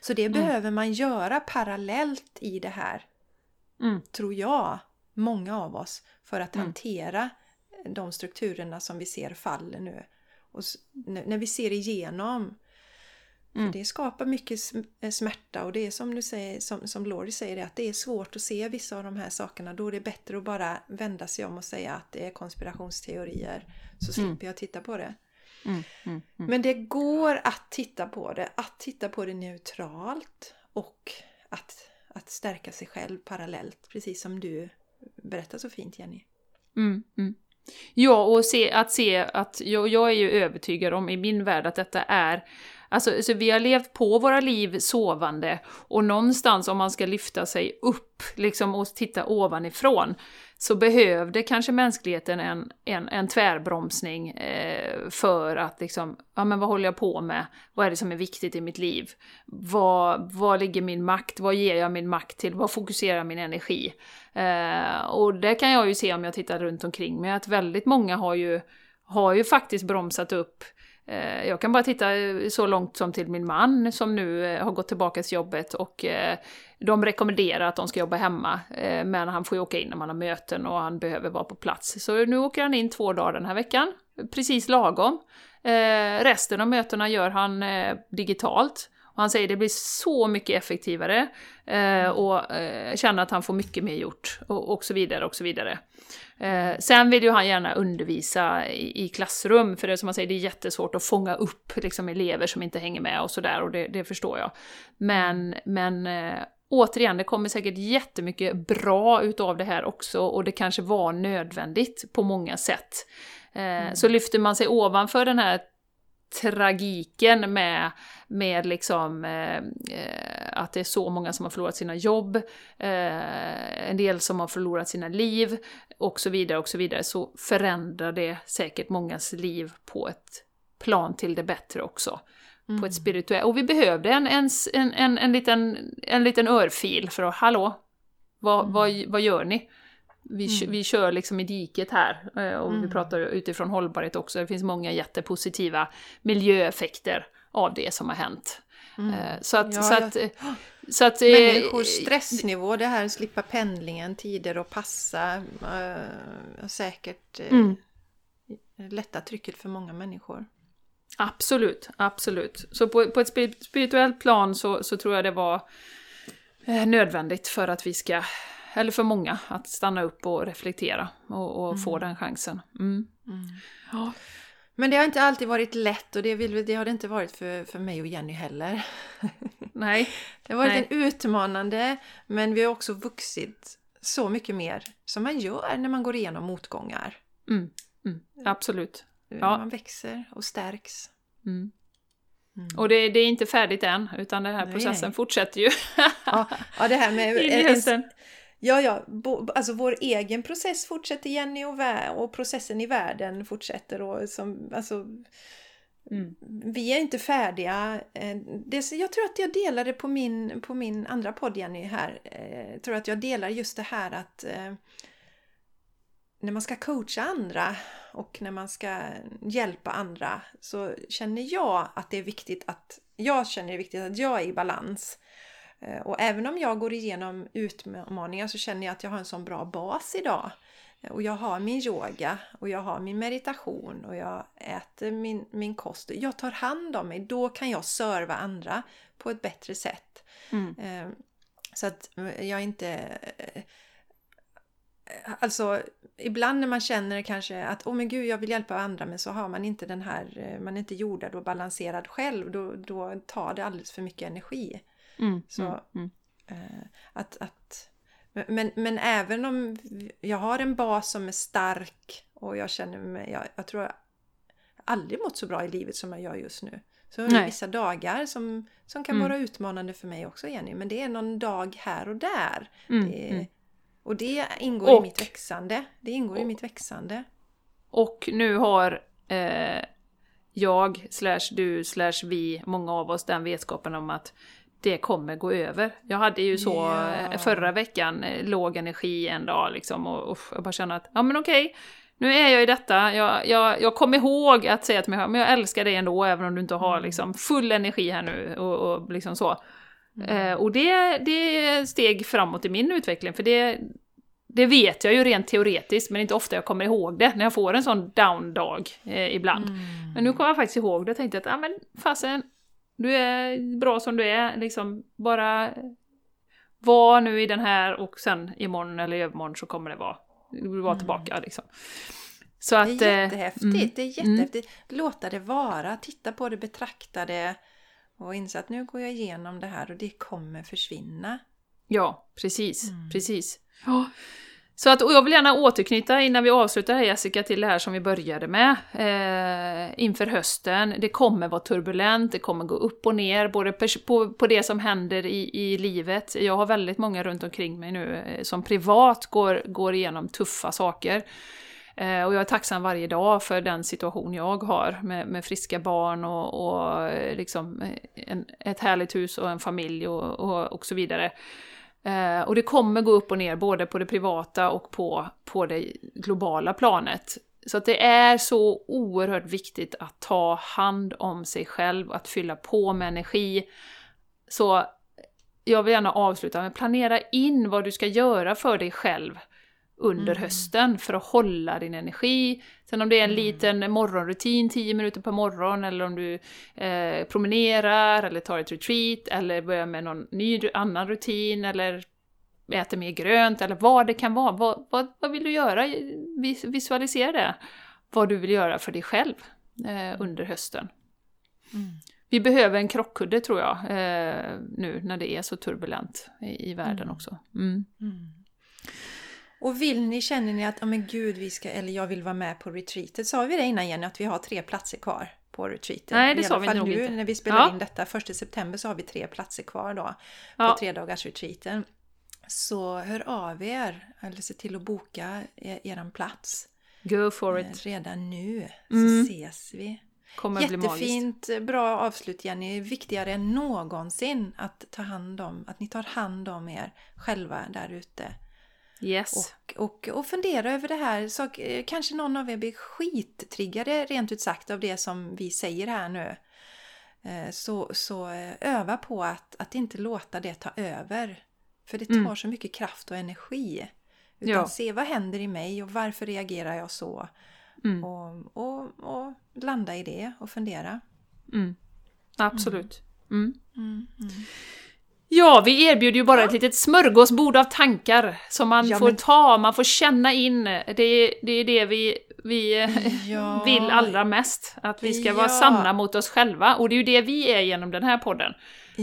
Så det mm. behöver man göra parallellt i det här, mm. tror jag, många av oss, för att mm. hantera de strukturerna som vi ser faller nu. Och när vi ser igenom Mm. För det skapar mycket eh, smärta och det är som du säger, som, som Laurie säger, att det är svårt att se vissa av de här sakerna. Då är det bättre att bara vända sig om och säga att det är konspirationsteorier. Så slipper mm. jag titta på det. Mm, mm, mm. Men det går att titta på det, att titta på det neutralt och att, att stärka sig själv parallellt, precis som du berättar så fint Jenny. Mm, mm. Ja, och se, att se att jag, jag är ju övertygad om i min värld att detta är Alltså, så vi har levt på våra liv sovande och någonstans om man ska lyfta sig upp liksom, och titta ovanifrån så behövde kanske mänskligheten en, en, en tvärbromsning eh, för att liksom, ja men vad håller jag på med? Vad är det som är viktigt i mitt liv? Vad, vad ligger min makt? Vad ger jag min makt till? Vad fokuserar min energi? Eh, och det kan jag ju se om jag tittar runt omkring mig, att väldigt många har ju, har ju faktiskt bromsat upp Eh, Eh, jag kan bara titta eh, så långt som till min man som nu eh, har gått tillbaka till jobbet och de rekommenderar att de ska jobba hemma. Men han får ju åka in när man har möten och han behöver vara på plats. Så nu åker han in två dagar den här veckan, precis lagom. Resten av mötena gör han digitalt. Och han säger det blir så mycket effektivare och känner att han får mycket mer gjort och, och så vidare och så vidare. Eh, sen vill ju han gärna undervisa i, i, klassrum, för det som man säger, det är jättesvårt att fånga upp liksom, elever som inte hänger med och sådär, och det, det, förstår jag. Men, men eh, återigen, det kommer säkert jättemycket bra utav det här också, och det kanske var nödvändigt på många sätt. Eh, mm. Så lyfter man sig ovanför den här tragiken med, med liksom, eh, eh, att det är så många som har förlorat sina jobb, eh, en del som har förlorat sina liv och så vidare och så vidare, så förändrar det säkert mångas liv på ett plan till det bättre också. Mm. På ett mm. spirituellt... Och vi behövde en, en, en, en, liten, en liten örfil för att, hallå, vad, mm. vad, vad gör ni? Vi, mm. vi kör liksom i diket här eh, och mm. vi pratar utifrån hållbarhet också. Det finns många jättepositiva miljöeffekter av det som har hänt. Mm. Eh, så att... Ja, så att, jag... så att Människors stressnivå, det här slippa pendlingen, tider och passa, äh, säkert mm. lätta trycket för många människor. Absolut, absolut. Så på, på ett spirituellt plan så, så tror jag det var eh, nödvändigt för att vi ska eller för många, att stanna upp och reflektera och, och mm. få den chansen. Mm. Mm. Ja. Men det har inte alltid varit lätt och det, vill, det har det inte varit för, för mig och Jenny heller. Nej. Det har varit Nej. en utmanande, men vi har också vuxit så mycket mer som man gör när man går igenom motgångar. Mm. Mm. Absolut. Ja. Man växer och stärks. Mm. Mm. Och det, det, är inte färdigt än, utan den här nej, processen fortsätter ju. ja, ja, det här med en, Ja, ja, bo, alltså vår egen process fortsätter Jenny och, och processen i världen fortsätter. Och som, alltså, mm. Vi är inte färdiga. Eh, det, jag tror att jag delade på min, på min andra podd Jenny här. Jag eh, tror att jag delar just det här att eh, när man ska coacha andra och när man ska hjälpa andra så känner jag att det är viktigt att jag känner det viktigt att jag är i balans. Eh, och även om jag går igenom utmaningar så känner jag att jag har en sån bra bas idag. Eh, och jag har min yoga och jag har min meditation och jag äter min, min kost. Jag tar hand om mig. Då kan jag serva andra på ett bättre sätt. Mm. Eh, så att jag inte... Alltså ibland när man känner kanske att åh oh, men gud jag vill hjälpa andra men så har man inte den här, man är inte jordad och balanserad själv. Då, då tar det alldeles för mycket energi. Mm, så mm, mm. Eh, att, att men, men även om jag har en bas som är stark och jag känner mig, jag, jag tror jag aldrig mått så bra i livet som jag gör just nu. Så det är vissa dagar som, som kan mm. vara utmanande för mig också Jenny. Men det är någon dag här och där. Mm, det, mm. Och det ingår och, i mitt växande. Det ingår och, i mitt växande. Och nu har eh, jag, slash du, slash vi, många av oss den vetskapen om att det kommer gå över. Jag hade ju så yeah. förra veckan eh, låg energi en dag liksom och, och jag bara kände att ja men okej, nu är jag i detta. Jag, jag, jag kom ihåg att säga till mig själv, men jag älskar dig ändå även om du inte har mm. liksom full energi här nu och, och liksom så. Mm. Eh, och det, det är steg framåt i min utveckling för det, det vet jag ju rent teoretiskt, men inte ofta jag kommer ihåg det när jag får en sån down-dag eh, ibland. Mm. Men nu kommer jag faktiskt ihåg det och tänkte att, ja men fasen, du är bra som du är, liksom bara var nu i den här och sen imorgon eller övermorgon så kommer det vara, du vara mm. tillbaka liksom. Så att, det är jättehäftigt, mm, det är jättehäftigt. Mm. Låta det vara, titta på det, betrakta det och inse att nu går jag igenom det här och det kommer försvinna. Ja, precis, mm. precis. Ja. Så att, och jag vill gärna återknyta innan vi avslutar här Jessica till det här som vi började med eh, inför hösten. Det kommer vara turbulent, det kommer gå upp och ner, både på, på det som händer i, i livet. Jag har väldigt många runt omkring mig nu eh, som privat går, går igenom tuffa saker. Eh, och jag är tacksam varje dag för den situation jag har med, med friska barn och, och eh, liksom eh, en, ett härligt hus och en familj och, och, och så vidare. Eh, och det kommer gå upp och ner både på det privata och på, på det globala planet. Så att det är så oerhört viktigt att ta hand om sig själv, att fylla på med energi. Så jag vill gärna avsluta med planera in vad du ska göra för dig själv under mm. hösten för att hålla din energi. Sen om det är en mm. liten morgonrutin, 10 minuter per morgon, eller om du eh, promenerar eller tar ett retreat, eller börjar med någon ny annan rutin, eller äter mer grönt, eller vad det kan vara. Vad, vad, vad vill du göra? Visualisera det. Vad du vill göra för dig själv eh, under hösten. Mm. Vi behöver en krockkudde tror jag, eh, nu när det är så turbulent i, i världen mm. också. Och vill ni, känner ni att, oh, men gud, vi ska, eller jag vill vara med på retreatet. Sa vi det innan Jenny, att vi har tre platser kvar? på retreaten. Nej, det I sa vi nog nu inte. när vi spelar Ja. in detta, första september så har vi tre platser kvar då på Ja. tre dagars retreaten. Så hör av er, eller se till att boka er, eran plats Go for eh, it. redan nu. Så Mm. ses vi. Kommer bli. Jättefint, eh, bra avslut Jenny. Viktigare än någonsin att ta hand om, att ni tar hand om er själva där ute. Yes. Och, och, och fundera över det här. Så, eh, kanske någon av er blir skittriggade rent ut sagt av det som vi säger här nu. Eh, Så, så eh, öva på att, att inte låta det ta över. För det tar Mm. så mycket kraft och energi. Utan Ja. se vad händer i mig och varför reagerar jag så? Mm. Och, och, och landa i det och fundera. Mm. Absolut. Ja, vi erbjuder ju bara ett litet smörgåsbord av tankar som man Ja, får men- ta, man får känna in. Det är det, är det vi, vi Ja. vill allra mest. Att vi ska vara Ja. sanna mot oss själva. Och det är ju det vi är genom den här podden.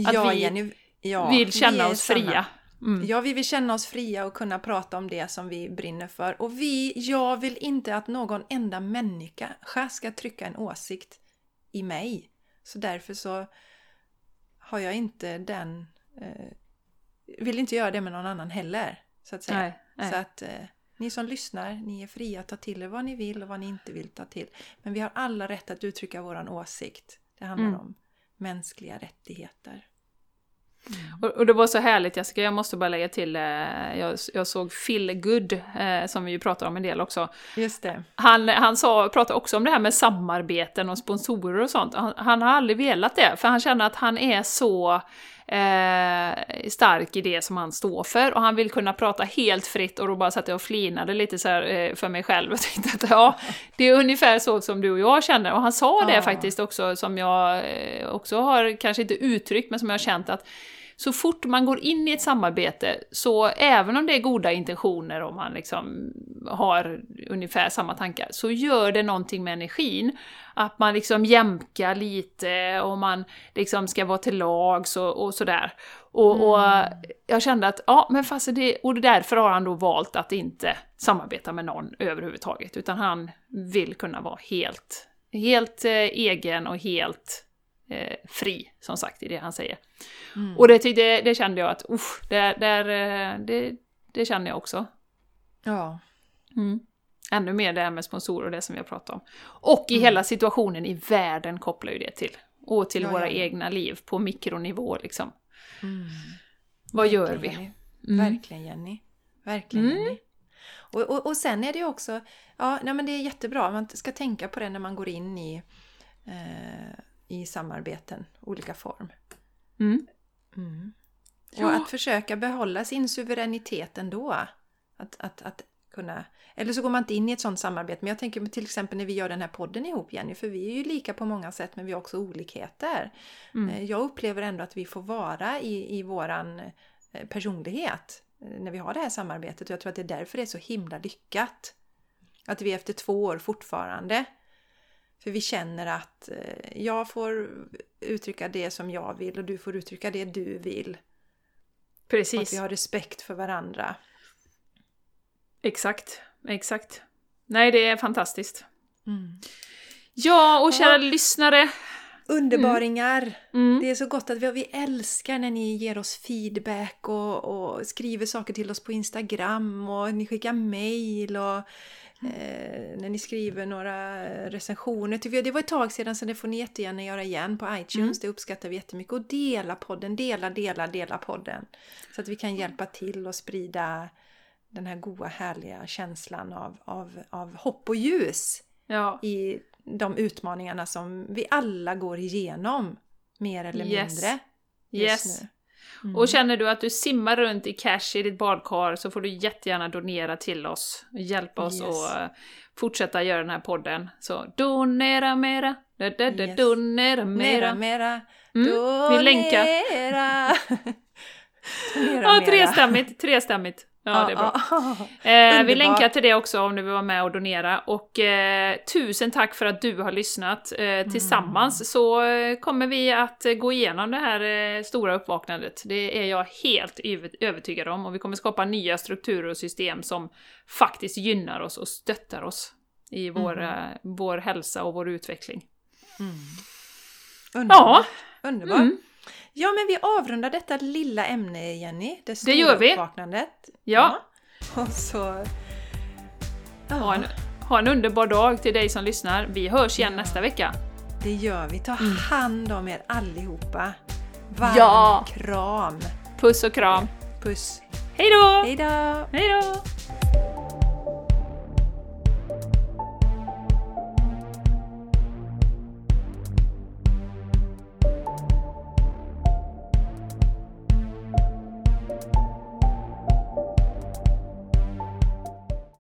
Att vi Jenny, vill vi känna är oss sanna. fria. Mm. Ja, vi vill känna oss fria och kunna prata om det som vi brinner för. Och vi, jag vill inte att någon enda människa ska trycka en åsikt i mig. Så därför så har jag inte den... Eh, vill inte göra det med någon annan heller, så att säga. Nej, nej. Så att eh, ni som lyssnar, ni är fria att ta till er vad ni vill och vad ni inte vill ta till. Men vi har alla rätt att uttrycka våran åsikt. Det handlar Mm. om mänskliga rättigheter. Och, och det var så härligt Jessica, jag måste bara lägga till, eh, jag, jag såg Phil Good, eh, som vi ju pratar om en del också. Just det. Han, han sa, pratade också om det här med samarbeten och sponsorer och sånt. Han, han har aldrig velat det, för han känner att han är så eh, stark i det som han står för och han vill kunna prata helt fritt och då bara satt jag och flinade lite så här, eh, för mig själv och tänkte att ja, det är ungefär så som du och jag känner. Och han sa det Ja. faktiskt också som jag eh, också har, kanske inte uttryckt, men som jag har känt att så fort man går in i ett samarbete, så även om det är goda intentioner och man liksom har ungefär samma tankar, så gör det någonting med energin. Att man liksom jämkar lite och man liksom ska vara till lags och, och sådär. Och, och jag kände att, ja men fast det, och därför har han då valt att inte samarbeta med någon överhuvudtaget, utan han vill kunna vara helt, helt eh, egen och helt eh, fri, som sagt, i det han säger. Mm. Och det, tyckte, det kände jag att, usch, det, där, eh, det, det känner jag också. Ja. Mm. Ännu mer det här med sponsorer och det som vi har pratat om. Och i hela situationen i världen kopplar ju det till. Och till Ja, våra ja, egna liv på mikronivå liksom. Mm. Vad gör Verkligen, vi? Mm. Verkligen Jenny. Verkligen Mm. Jenny. Och, och, och sen är det också, ja nej, men det är jättebra, man ska tänka på det när man går in i, eh, i samarbeten, olika form. Mm. Mm. Ja. Och att försöka behålla sin suveränitet ändå. Att, att, att kunna, eller så går man inte in i ett sånt samarbete. Men jag tänker till exempel när vi gör den här podden ihop Jenny, för vi är ju lika på många sätt men vi har också olikheter. Mm. Eh, Jag upplever ändå att vi får vara i, i våran eh, personlighet eh, när vi har det här samarbetet och jag tror att det är därför det är så himla lyckat. Att vi efter två år fortfarande för vi känner att eh, jag får uttrycka det som jag vill och du får uttrycka det du vill. Och att Precis. vi har respekt för varandra. Exakt. Exakt. Nej, det är fantastiskt. Mm. Ja, och kära Ja. lyssnare. Underbaringar! Mm. Det är så gott att vi, vi älskar när ni ger oss feedback och, och skriver saker till oss på Instagram och ni skickar mail och eh, när ni skriver några recensioner. Tycker jag- Det var ett tag sedan så det får ni jättegärna göra igen på iTunes. Mm. Det uppskattar vi jättemycket. Och dela podden, dela, dela, dela podden. Så att vi kan hjälpa till och sprida den här goa härliga känslan av, av, av hopp och ljus Ja. i de utmaningarna som vi alla går igenom. Mer eller Yes. mindre. Yes. nu. Mm. Och känner du att du simmar runt i cash i ditt badkar så får du jättegärna donera till oss. Hjälpa oss Yes. att eh, fortsätta göra den här podden. Så donera mera, da, da, da, Yes. donera Mera, mera. mera. Mm, vi länkar. Donera. Donera Ja, mera. trestämmigt, trestämmigt. Ja, det är bra. ja. Eh, vi länkar till det också om du vill vara med och donera. Och eh, tusen tack för att du har lyssnat. Eh, tillsammans så eh, kommer vi att eh, gå igenom det här eh, stora uppvaknandet. Det är jag helt över- övertygad om. Och vi kommer skapa nya strukturer och system som faktiskt gynnar oss och stöttar oss i vår, Mm. vår hälsa och vår utveckling. Underbart. Underbart. Mm. Ja, men vi avrundar detta lilla ämne, Jenny. Det, Det gör vi. uppvaknandet. Ja. Ja. Och så... Ha en, ha en underbar dag till dig som lyssnar. Vi hörs igen nästa vecka. Det gör vi. Ta hand om er allihopa. Varm Ja. kram. Puss och kram. Puss. Hej då! Hej då! Hej då!